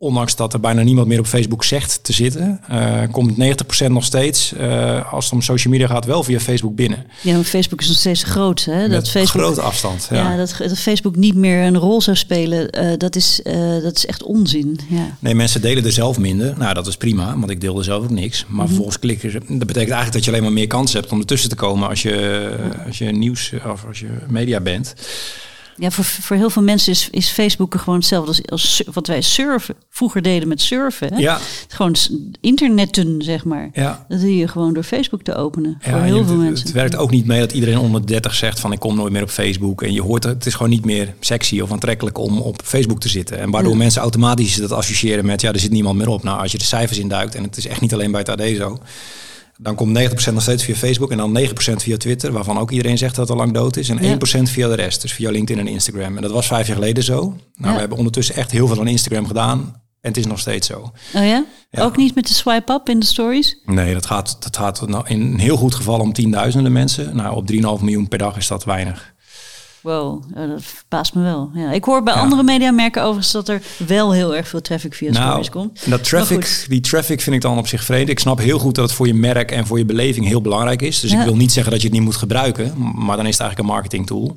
ondanks dat er bijna niemand meer op Facebook zegt te zitten, uh, komt 90% nog steeds, uh, als het om social media gaat, wel via Facebook binnen. Ja, maar Facebook is nog steeds groot. Hè? dat Facebook, grote afstand. Ja, dat, dat, Facebook niet meer een rol zou spelen, uh, dat, is, dat is echt onzin. Ja. Nee, mensen delen er zelf minder. Nou, dat is prima, want ik deel er zelf ook niks. Maar mm vervolgens klikken ze. Dat betekent eigenlijk dat je alleen maar meer kans hebt om ertussen te komen als je, als je nieuws of als je media bent. Ja, voor, voor heel veel mensen is, is Facebook gewoon hetzelfde als, als wat wij surfen, vroeger deden met surfen. Hè? Ja. Gewoon internetten, zeg maar. Ja. Dat doe je gewoon door Facebook te openen. Ja, voor heel veel het, mensen. Het werkt ook niet mee dat iedereen onder 30 zegt van ik kom nooit meer op Facebook. En je hoort het, het is gewoon niet meer sexy of aantrekkelijk om op Facebook te zitten. En waardoor mensen automatisch dat associëren met ja, er zit niemand meer op. Nou, als je de cijfers induikt, en het is echt niet alleen bij het AD zo dan komt 90% nog steeds via Facebook en dan 9% via Twitter, waarvan ook iedereen zegt dat het al lang dood is. En 1% via de rest, dus via LinkedIn en Instagram. En dat was vijf jaar geleden zo. Nou, we hebben ondertussen echt heel veel aan Instagram gedaan. En het is nog steeds zo. Oh ja? Ook niet met de swipe-up in de stories? Nee, dat gaat, dat gaat nou, in een heel goed geval om tienduizenden mensen. Nou, op 3,5 miljoen per dag is dat weinig. Wow, dat verbaast me wel. Ja, ik hoor bij andere mediamerken overigens dat er wel heel erg veel traffic via nou, stories komt. Dat traffic, die traffic vind ik dan op zich vreemd. Ik snap heel goed dat het voor je merk en voor je beleving heel belangrijk is. Dus ik wil niet zeggen dat je het niet moet gebruiken, maar dan is het eigenlijk een marketing tool.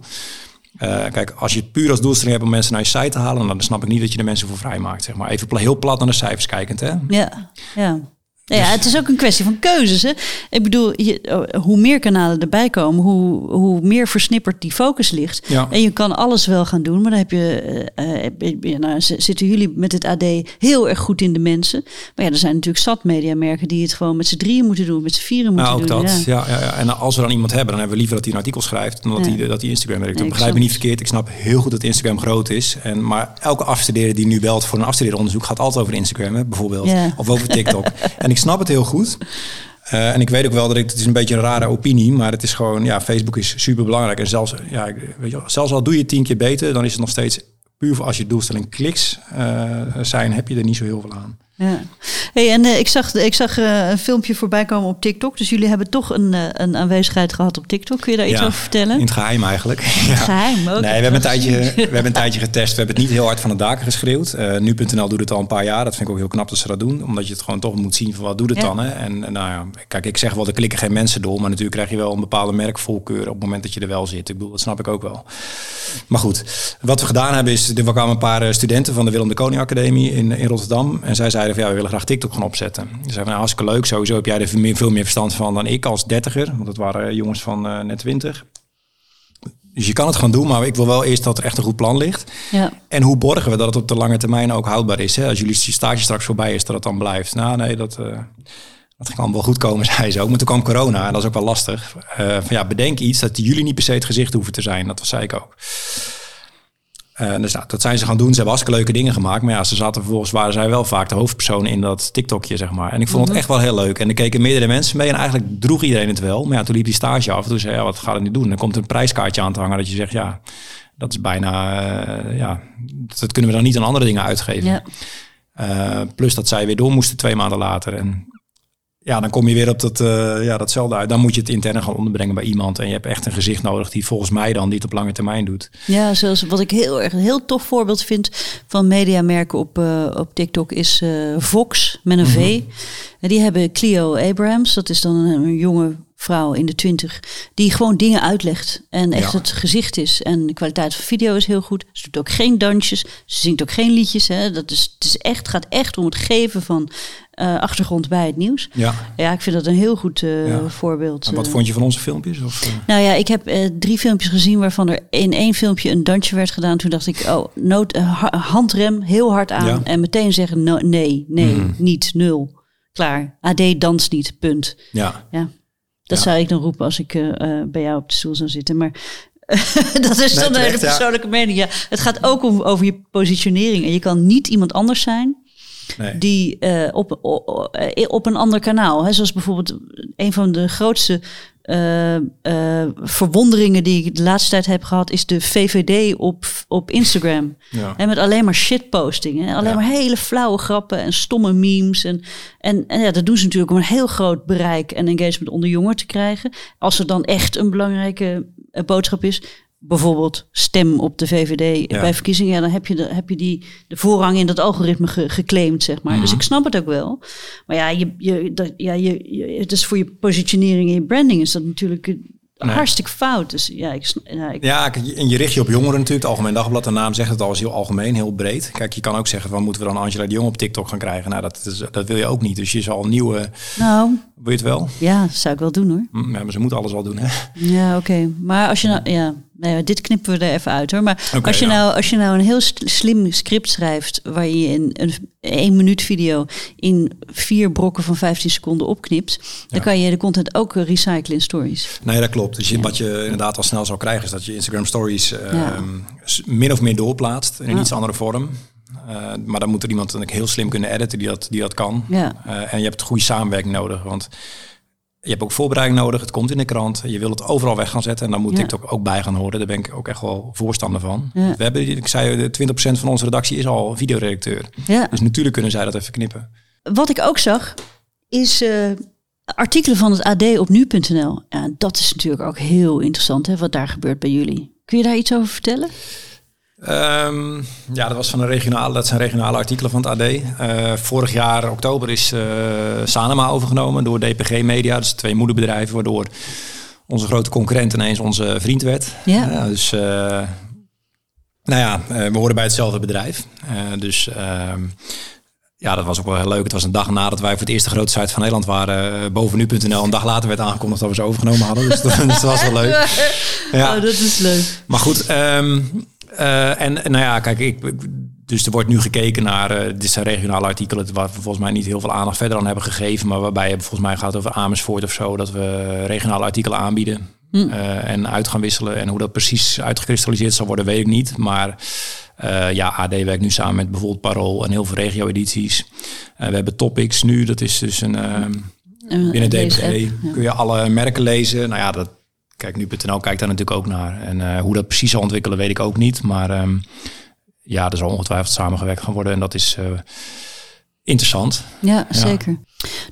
Uh, kijk, als je het puur als doelstelling hebt om mensen naar je site te halen, dan snap ik niet dat je de mensen voor vrij maakt. Zeg maar. Even heel plat naar de cijfers kijkend. Hè? Ja, ja. Ja, dus- het is ook een kwestie van keuzes. Hè? Ik bedoel, je, oh, hoe meer kanalen erbij komen, hoe, hoe meer versnipperd die focus ligt. Ja. En je kan alles wel gaan doen, maar dan heb je, uh, nou, zitten jullie met het AD heel erg goed in de mensen. Maar ja, er zijn natuurlijk zat mediamerken die het gewoon met z'n drieën moeten doen, met z'n vieren moeten nou, doen. Dat, ja. Ja, ja, En als we dan iemand hebben, dan hebben we liever dat hij een artikel schrijft dan dat hij dat hij Instagram werkt. Nee, begrijp me niet verkeerd. Ik snap heel goed dat Instagram groot is. En, maar elke afstudeerder die nu belt voor een afstudeeronderzoek gaat altijd over Instagram, hè, bijvoorbeeld. Of over TikTok. en ik snap het heel goed. Uh, en ik weet ook wel dat ik, het is een beetje een rare opinie, maar het is gewoon, ja, Facebook is super belangrijk. En zelfs, ja, weet je, zelfs al doe je tien keer beter, dan is het nog steeds puur voor als je doelstelling kliks uh, zijn, heb je er niet zo heel veel aan. Ja. Hey, en uh, ik zag, ik zag uh, een filmpje voorbij komen op TikTok. Dus jullie hebben toch een, uh, een aanwezigheid gehad op TikTok. Kun je daar iets over vertellen? In het geheim eigenlijk. In het geheim ook. Nee, we hebben, een tijdje, we hebben een tijdje getest. We hebben het niet heel hard van de daken geschreeuwd. Nu.nl doet het al een paar jaar. Dat vind ik ook heel knap dat ze dat doen. Omdat je het gewoon toch moet zien van wat doet het ja. dan. Hè? En, nou ja, kijk, ik zeg wel, er klikken geen mensen door. Maar natuurlijk krijg je wel een bepaalde merkvolkeur op het moment dat je er wel zit. Ik bedoel, dat snap ik ook wel. Maar goed, wat we gedaan hebben is, er kwamen een paar studenten van de Willem de Koning Academie in, in Rotterdam. En zij zeiden van ja, we willen graag TikTok gaan opzetten. Ze zeiden, nou, hartstikke leuk. Sowieso heb jij er veel meer verstand van dan ik als dertiger. Want dat waren jongens van uh, net twintig. Dus je kan het gaan doen, maar ik wil wel eerst dat er echt een goed plan ligt. Ja. En hoe borgen we dat het op de lange termijn ook houdbaar is? Hè? Als jullie stage straks voorbij is, dat het dan blijft. Nou, nee, dat, uh, dat kan wel goed komen, zei ze ook. Maar toen kwam corona en dat is ook wel lastig. Uh, van ja, bedenk iets dat jullie niet per se het gezicht hoeven te zijn. Dat zei ik ook. Uh, dus nou, dat zijn ze gaan doen. Ze hebben hartstikke leuke dingen gemaakt. Maar ja, ze zaten vervolgens, waren zij wel vaak de hoofdpersoon in dat TikTokje, zeg maar. En ik vond het Mhm. echt wel heel leuk. En er keken meerdere mensen mee en eigenlijk droeg iedereen het wel. Maar ja, toen liep die stage af. En toen zei ja, wat gaat het nu doen? Dan komt er een prijskaartje aan te hangen dat je zegt, ja, dat is bijna, eh, ja, dat kunnen we dan niet aan andere dingen uitgeven. Ja. Uh, plus dat zij weer door moesten twee maanden later. En ja, dan kom je weer op dat, uh, ja, datzelfde uit. Dan moet je het interne gaan onderbrengen bij iemand. En je hebt echt een gezicht nodig die volgens mij dan niet op lange termijn doet. Ja, zoals wat ik heel erg een heel tof voorbeeld vind van mediamerken op, uh, op TikTok is uh, Vox met een V. Mhm. En die hebben Clio Abrams, dat is dan een, een jonge vrouw in de twintig, die gewoon dingen uitlegt en echt Ja. het gezicht is. En de kwaliteit van video is heel goed. Ze doet ook geen dansjes, ze zingt ook geen liedjes. Hè. Dat is, het is echt, gaat echt om het geven van uh, achtergrond bij het nieuws. Ja. Ja, ik vind dat een heel goed uh, Ja. voorbeeld. En wat uh. vond je van onze filmpjes? Of? Nou ja, ik heb uh, drie filmpjes gezien waarvan er in één filmpje een dansje werd gedaan. Toen dacht ik, oh, nood, ha- handrem, heel hard aan. Ja. En meteen zeggen, no, nee, nee, Mhm. niet, nul. Klaar. AD danst niet, punt. Ja. Ja. Dat zou ik dan roepen als ik uh, uh, bij jou op de stoel zou zitten. Maar dat is dan ja. persoonlijke mening. Ja, het gaat ook om, over je positionering. En je kan niet iemand anders zijn Nee. die eh, op, op, op een ander kanaal, hè, zoals bijvoorbeeld een van de grootste eh, eh, verwonderingen die ik de laatste tijd heb gehad, is de VVD op, op Instagram. Ja. En met alleen maar shitposting. Hè? Alleen Ja. maar hele flauwe grappen en stomme memes. En, en, en ja, dat doen ze natuurlijk om een heel groot bereik en engagement onder jongeren te krijgen. Als er dan echt een belangrijke eh, boodschap is. Bijvoorbeeld stem op de VVD Ja. bij verkiezingen. Ja, dan heb je, de, heb je die, de voorrang in dat algoritme ge- geclaimd, zeg maar. Dus Mhm. ik snap het ook wel. Maar ja, je, je, dat, ja je, je, het is voor je positionering en je branding is dat natuurlijk eh, Nee. hartstikke fout. Dus ja, ik, ja, ik, Ja, en je richt je op jongeren natuurlijk. Het Algemeen Dagblad, de naam zegt het al, is heel algemeen, heel breed. Kijk, je kan ook zeggen, van moeten we dan Angela de Jong op TikTok gaan krijgen? Nou, dat, is, dat wil je ook niet. Dus je zal nieuwe... nou, Wil je het wel? ja, zou ik wel doen hoor. Hm, Ja, maar ze moeten alles al doen, hè? Ja, oké. Maar als je nou, ja, nou ja, dit knippen we er even uit hoor. Maar als, je ja. nou, als je nou een heel slim script schrijft, waar je in een één minuut video in vier brokken van 15 seconden opknipt, dan kan je de content ook eh, recyclen in stories. Nee, dat klopt. Dus je, wat je inderdaad al snel zou krijgen, is dat je Instagram Stories eh, s- min of meer doorplaatst in een iets andere vorm. Eh, maar dan moet er iemand natuurlijk heel slim kunnen editen die dat, die dat kan. Ja, Eh, en je hebt goede samenwerking nodig. Want je hebt ook voorbereiding nodig. Het komt in de krant. Je wil het overal weg gaan zetten. En dan moet Ja. TikTok ook bij gaan horen. Daar ben ik ook echt wel voorstander van. Ja. We hebben, ik zei, de 20% van onze redactie is al videoredacteur. Dus natuurlijk kunnen zij dat even knippen. Wat ik ook zag, is eh, artikelen van het AD op nu.nl. Ja, dat is natuurlijk ook heel interessant, hè, wat daar gebeurt bij jullie. Kun je daar iets over vertellen? Ehm, ja, dat was van een regionale, dat zijn regionale artikelen van het AD. Eh, vorig jaar oktober is eh, Sanema overgenomen door DPG Media, dus twee moederbedrijven, waardoor onze grote concurrent ineens onze vriend werd. Ja. dus eh, nou ja, we horen bij hetzelfde bedrijf. Dus ehm, ja, dat was ook wel heel leuk. Het was een dag nadat wij voor het eerste grote site van Nederland waren. boven nu.nl. Een dag later werd aangekondigd dat we ze overgenomen hadden. Dus dat, dus dat was wel leuk. Ja. Oh, dat is leuk. Maar goed, ehm, eh, en nou ja, kijk, ik, dus er wordt nu gekeken naar, eh dit zijn regionale artikelen waar we volgens mij niet heel veel aandacht verder aan hebben gegeven, maar waarbij het volgens mij gaat over Amersfoort of zo, dat we regionale artikelen aanbieden Hm. eh, en uit gaan wisselen. En hoe dat precies uitgekristalliseerd zal worden, weet ik niet. Maar ja, AD werkt nu samen met bijvoorbeeld Parool en heel veel regio-edities. We hebben Topics nu, dat is dus een... Binnen DPG ja. kun je alle merken lezen. Nou ja, dat, kijk, nu.nl kijkt daar natuurlijk ook naar. En eh, hoe dat precies zal ontwikkelen, weet ik ook niet. Maar ehm, ja, er zal ongetwijfeld samengewerkt gaan worden. En dat is eh, interessant. Ja, zeker.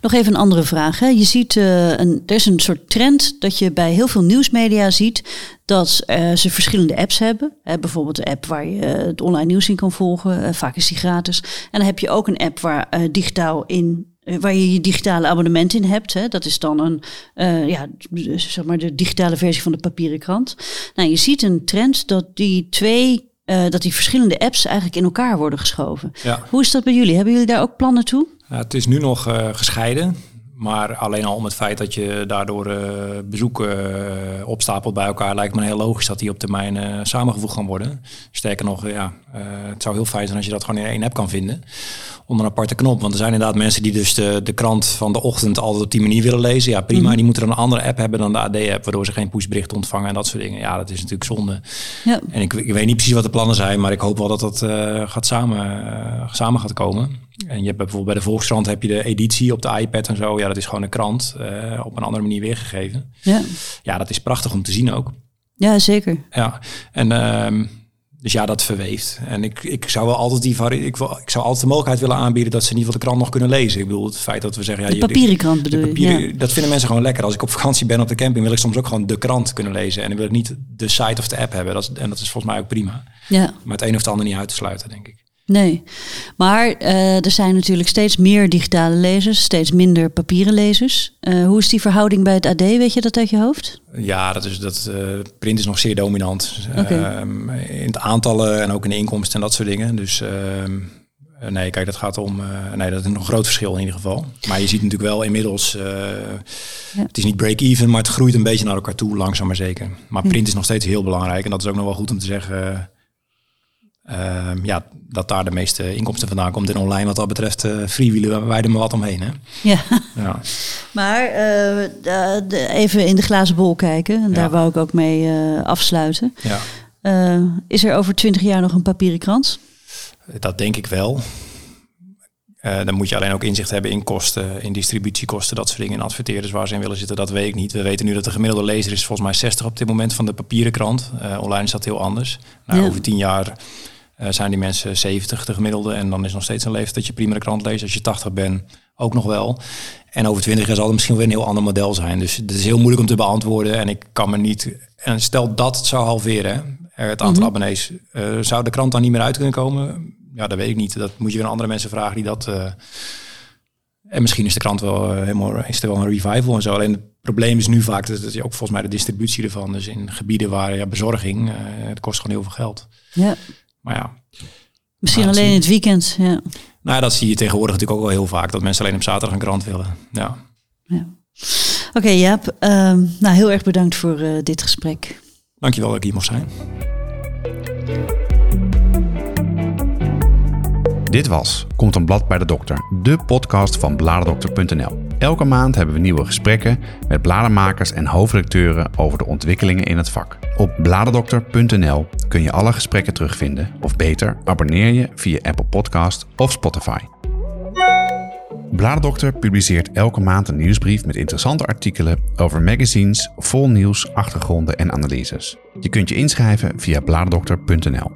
Nog even een andere vraag. Hè. Je ziet, eh, een, er is een soort trend dat je bij heel veel nieuwsmedia ziet dat ze verschillende apps hebben. Hè, bijvoorbeeld de app waar je het online nieuws in kan volgen. Vaak is die gratis. En dan heb je ook een app waar digitaal in waar je je digitale abonnement in hebt. Hè. Dat is dan een, eh, ja, dus zeg maar de digitale versie van de papieren krant. Nou, je ziet een trend dat die twee, eh, dat die verschillende apps eigenlijk in elkaar worden geschoven. Ja. Hoe is dat bij jullie? Hebben jullie daar ook plannen toe? Het is nu nog eh, gescheiden. Maar alleen al om het feit dat je daardoor eh, bezoeken eh, opstapelt bij elkaar, lijkt me heel logisch dat die op termijn eh, samengevoegd gaan worden. Sterker nog, eh, ja, eh, het zou heel fijn zijn als je dat gewoon in één app kan vinden. Onder een aparte knop. Want er zijn inderdaad mensen die dus de, de krant van de ochtend altijd op die manier willen lezen. Ja, prima. Die moeten dan een andere app hebben dan de AD-app, waardoor ze geen pushbericht ontvangen en dat soort dingen. Ja, dat is natuurlijk zonde. Ja. En ik, ik weet niet precies wat de plannen zijn, maar ik hoop wel dat dat eh, gaat samen, eh, samen gaat komen. En je hebt bijvoorbeeld bij de Volkskrant heb je de editie op de iPad en zo. Ja, dat is gewoon een krant eh, op een andere manier weergegeven. Ja. Ja, dat is prachtig om te zien ook. ja, zeker. Ja, en ehm, dus ja, dat verweeft. En ik, ik zou wel altijd die vari ik, wil, ik zou altijd de mogelijkheid willen aanbieden dat ze in ieder geval de krant nog kunnen lezen. Ik bedoel, het feit dat we zeggen, ja, De papieren krant bedoel je? papieren, Ja. dat vinden mensen gewoon lekker. Als ik op vakantie ben op de camping, wil ik soms ook gewoon de krant kunnen lezen. En dan wil ik niet de site of de app hebben. Dat is, en dat is volgens mij ook prima. ja. Maar het een of het ander niet uit te sluiten, denk ik. Nee, maar eh, er zijn natuurlijk steeds meer digitale lezers, steeds minder papieren lezers. Eh, hoe is die verhouding bij het AD? Weet je dat uit je hoofd? Ja, dat is, dat, eh, print is nog zeer dominant. Ehm, in het aantallen en ook in de inkomsten en dat soort dingen. Dus ehm, eh, nee, kijk, dat gaat om. nee, dat is nog een groot verschil in ieder geval. Maar je ziet natuurlijk wel inmiddels. Het is niet break-even, maar het groeit een beetje naar elkaar toe, langzaam maar zeker. Maar print is nog steeds heel belangrijk. En dat is ook nog wel goed om te zeggen. Ehm, ja, dat daar de meeste inkomsten vandaan komt. En online, wat dat betreft, eh freewheelen wij er maar wat omheen. Hè? Ja, Ja. maar eh, even in de glazen bol kijken. En daar wou ik ook mee eh, afsluiten. ja, is er over twintig jaar nog een papieren krant? dat denk ik wel. Dan moet je alleen ook inzicht hebben in kosten, in distributiekosten, dat soort dingen. En adverteerders waar ze in willen zitten, dat weet ik niet. We weten nu dat de gemiddelde lezer is volgens mij 60 op dit moment van de papieren krant. Online is dat heel anders. Nou, Ja. Over tien jaar eh, zijn die mensen 70 de gemiddelde. En dan is nog steeds een leeftijd dat je prima de krant leest. Als je 80 bent, ook nog wel. En over 20 jaar zal het misschien wel weer een heel ander model zijn. Dus het is heel moeilijk om te beantwoorden. En ik kan me niet... En stel dat het zou halveren, hè, het aantal abonnees. eh, zou de krant dan niet meer uit kunnen komen? Ja, dat weet ik niet. Dat moet je weer aan andere mensen vragen die dat... eh, en misschien is de krant wel eh, helemaal... Is er wel een revival en zo. Alleen het probleem is nu vaak... Dat, dat je ook volgens mij de distributie ervan. Dus in gebieden waar ja, bezorging... eh, het kost gewoon heel veel geld. Ja, Maar ja, misschien alleen in het weekend. Ja. nou, dat zie je tegenwoordig natuurlijk ook wel heel vaak. Dat mensen alleen op zaterdag een krant willen. Ja. Ja. Oké, Jaap. ehm, nou, heel erg bedankt voor eh, dit gesprek. Dankjewel dat ik hier mocht zijn. Dit was Komt een blad bij de dokter, de podcast van bladerdokter.nl. Elke maand hebben we nieuwe gesprekken met bladermakers en hoofdredacteuren over de ontwikkelingen in het vak. Op bladerdokter.nl kun je alle gesprekken terugvinden, of beter, abonneer je via Apple Podcast of Spotify. Bladerdokter publiceert elke maand een nieuwsbrief met interessante artikelen over magazines, vol nieuws, achtergronden en analyses. Je kunt je inschrijven via bladerdokter.nl.